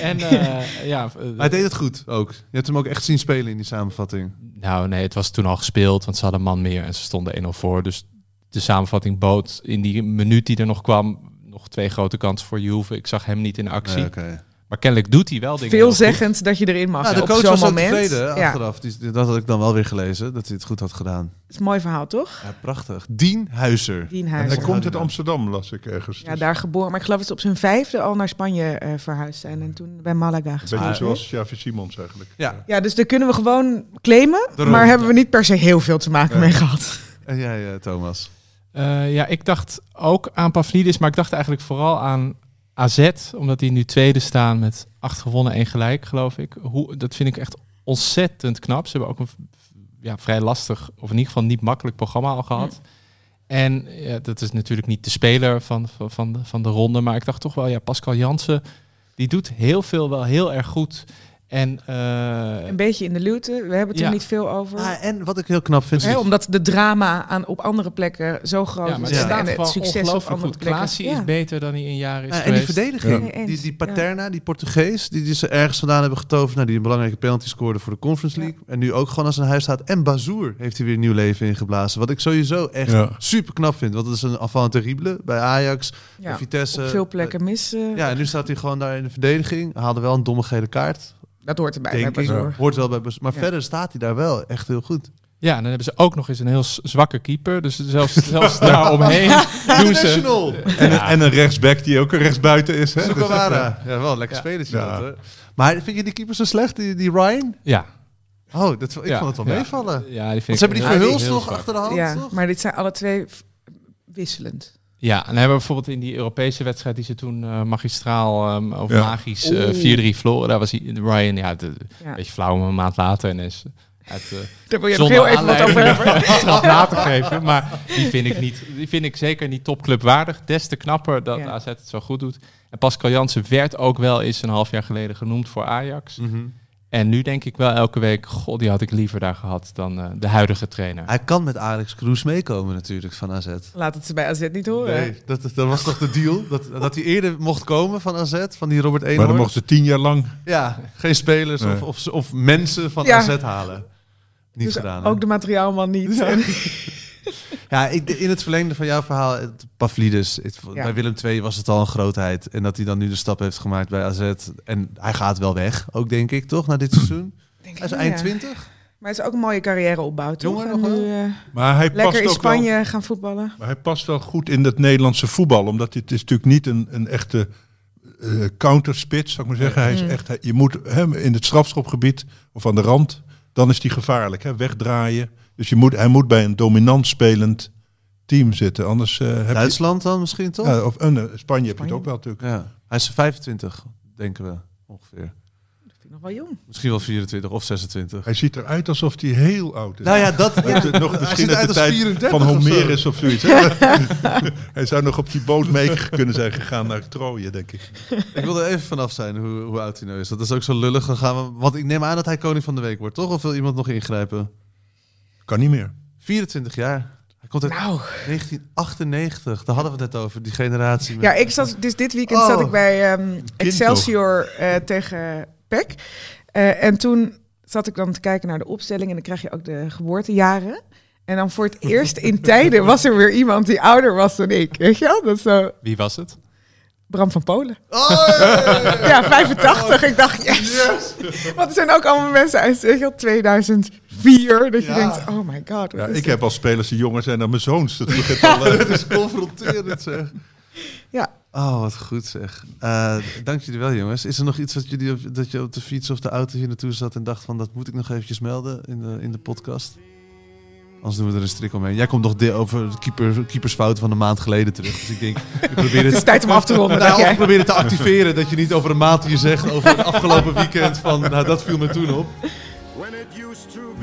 en eh, ja, eh, Maar hij deed het goed ook. Je hebt hem ook echt zien spelen in die samenvatting. Nou, nee, het was toen al gespeeld, want ze hadden een man meer en ze stonden 1-0 voor. Dus de samenvatting bood in die minuut die er nog kwam nog twee grote kansen voor Juve. Ik zag hem niet in actie. Nee. Maar kennelijk doet hij wel dingen veelzeggend dat je erin mag Nou, de coach was moment. tevreden ja, achteraf. Dat had ik dan wel weer gelezen, dat hij het goed had gedaan. is een mooi verhaal, toch? Ja, prachtig. Dien Huizer. Dien Hij komt uit Amsterdam, las ik ergens. Ja, Dus daar geboren. Maar ik geloof dat ze op zijn vijfde al naar Spanje eh, verhuisd zijn. En toen bij Malaga gespeeld. beetje zoals Javi Simons eigenlijk. Ja. Ja, dus daar kunnen we gewoon claimen. Daarom. maar hebben we niet per se heel veel te maken Ja. mee gehad. En jij, eh, Thomas? Eh, ja, ik dacht ook aan Pavlidis, maar ik dacht eigenlijk vooral aan AZ, omdat die nu tweede staan met acht gewonnen, één gelijk, geloof ik. Hoe, dat vind ik echt ontzettend knap. Ze hebben ook een ja, vrij lastig, of in ieder geval niet makkelijk programma al gehad. En ja, dat is natuurlijk niet de speler van, van, van, de, van de ronde, maar ik dacht toch wel, ja, Pascal Jansen, die doet heel veel wel heel erg goed. En, eh, Een beetje in de luwte. We hebben het Ja. er niet veel over. Ah, en wat ik heel knap vind... Hè, is- omdat de drama aan, op andere plekken zo groot ja, maar is. Ja. En het succes op andere goed. plekken. Klaasie Ja. is beter dan hij in jaren is Ja, en die geweest. verdediging, die, die Paterna, die Portugees, die, die ze ergens vandaan hebben getoverd, nou, die een belangrijke penalty scoorde voor de Conference Ja. League. En nu ook gewoon als een huis staat. En Bazoer heeft hij weer nieuw leven ingeblazen. Wat ik sowieso echt Ja. super knap vind. Want dat is een avant terrible bij Ajax, Ja, bij Vitesse. op veel plekken mis. eh, Ja, en nu staat hij gewoon daar in de verdediging. Haalde wel een domme gele kaart, Dat hoort erbij. denk bij. Bazoer. Hoort wel bij Bazoer. Maar Ja. verder staat hij daar wel echt heel goed. Ja, en dan hebben ze ook nog eens een heel zwakke keeper. Dus zelfs, zelfs daaromheen doen ze... En, en een rechtsback die ook een rechtsbuiten is. Hè? Dus. Ja, wel een lekker Ja. spelertje Ja. dat, hoor. Maar vind je die keeper zo slecht, die, die Ryan? Ja. Oh, dat, ik Ja, vond het wel ja. meevallen. Ja, die vind Want ze hebben die heel nog achter de hand, Ja, toch? maar dit zijn alle twee wisselend. Ja, en dan hebben we bijvoorbeeld in die Europese wedstrijd die ze toen eh, magistraal ehm, of Ja. magisch eh, Oeh. 4-3 verloren. Daar was hij, Ryan, ja, de, Ja. een beetje flauw, maar een maand later. En is uit, eh, Daar wil je nog zonder heel even wat over aanleiding hebben. na te geven. Maar die vind ik, niet, die vind ik zeker niet topclubwaardig. Des te knapper dat Ja. AZ het zo goed doet. En Pascal Jansen werd ook wel eens een half jaar geleden genoemd voor Ajax. Mhm. En nu denk ik wel elke week, god, die had ik liever daar gehad dan eh, de huidige trainer. Hij kan met Alex Kroes meekomen natuurlijk van AZ. Laat het ze bij AZ niet horen. Nee, dat, dat was toch de deal? Dat, dat hij eerder mocht komen van AZ, van die Robert Maar Eenhoorn? dan mochten ze tien jaar lang. Ja, geen spelers Nee. of, of, of mensen van Ja. AZ halen. Niet Dus gedaan. hè? ook de materiaalman niet. Ja. Ja, ik, in het verlengde van jouw verhaal, het Pavlidis. Het, Ja. Bij Willem II was het al een grootheid. En dat hij dan nu de stap heeft gemaakt bij AZ. En hij gaat wel weg, ook denk ik, toch, na dit seizoen? Denk Hij is eind ja. 20. Maar het is ook een mooie carrière opbouw, toch? Jonger nog nu, eh, Maar hij lekker past in Spanje wel. gaan voetballen. Maar hij past wel goed in het Nederlandse voetbal. Omdat dit is natuurlijk niet een, een echte eh counterspits, zou ik maar zeggen. Hij is Mm. echt, hij- je moet hem in het strafschopgebied of aan de rand, dan is hij gevaarlijk. Hè? Wegdraaien. Dus je moet, hij moet bij een dominant spelend team zitten. Anders eh, heb Duitsland dan misschien, toch? Ja, of eh, Spanje, heb je het ook wel natuurlijk. Ja. Hij is 25, denken we, ongeveer. Dat vind ik nog wel jong. Misschien wel 24 of 26. Hij ziet eruit alsof hij heel oud is. Nou ja, dat... De- nog Hij misschien ziet uit uit de als tijd 34 van of zo. Homerus of zoiets. hè? hij zou nog op die boot mee kunnen zijn gegaan naar Troje, denk ik. Ik wil er even vanaf zijn hoe, hoe oud hij nou is. Dat is ook zo lullig. Dan gaan we, want ik neem aan dat hij koning van de week wordt, toch? Of wil iemand nog ingrijpen? Kan niet meer. 24 jaar. Hij komt uit Nou, 1998. Daar hadden we het net over, die generatie. Met... ja, ik zat, dus dit weekend Oh. zat ik bij ehm, Excelsior eh, tegen PEC. Eh, en toen zat ik dan te kijken naar de opstelling en dan krijg je ook de geboortejaren. En dan voor het eerst in tijden was er weer iemand die ouder was dan ik. Weet je wel? Dat zo Wie was het? Bram van Polen. Oh, ja, ja, ja. Ja, 85. Ik dacht, yes. Want er zijn ook allemaal mensen uit weet je wel, 2004. Dat je Ja. denkt, oh my god. wat Ja, ik dit? heb als spelers die jonger zijn dan mijn zoons. Dat begint al, eh, Het is confronterend, zeg. Ja. Oh, wat goed zeg. Eh, dank jullie wel, jongens. Is er nog iets dat, jullie, op- dat je op de fiets of de auto hier naartoe zat en dacht van dat moet ik nog eventjes melden in de, in de podcast? Anders doen we er een strik omheen. Jij komt nog de, over de keeper, keepersfouten van een maand geleden terug. Dus ik denk, ik probeer Het is het, tijd om af te ronden. nou, ik probeer het te activeren. Dat je niet over een maand hier zegt over het afgelopen weekend van, nou dat viel me toen op.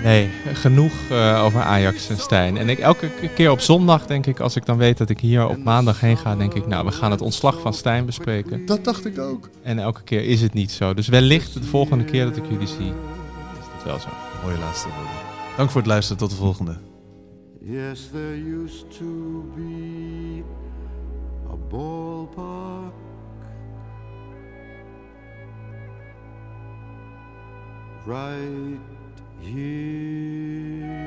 Nee, genoeg eh, over Ajax en Stijn. En ik, elke keer op zondag denk ik, als ik dan weet dat ik hier op maandag heen ga, denk ik, nou, we gaan het ontslag van Stijn bespreken. Dat dacht ik ook. En elke keer is het niet zo. Dus wellicht de volgende keer dat ik jullie zie, is dat wel zo. Mooie laatste woorden. Dank voor het luisteren. Tot de volgende. Yes, there used to be a ballpark right here.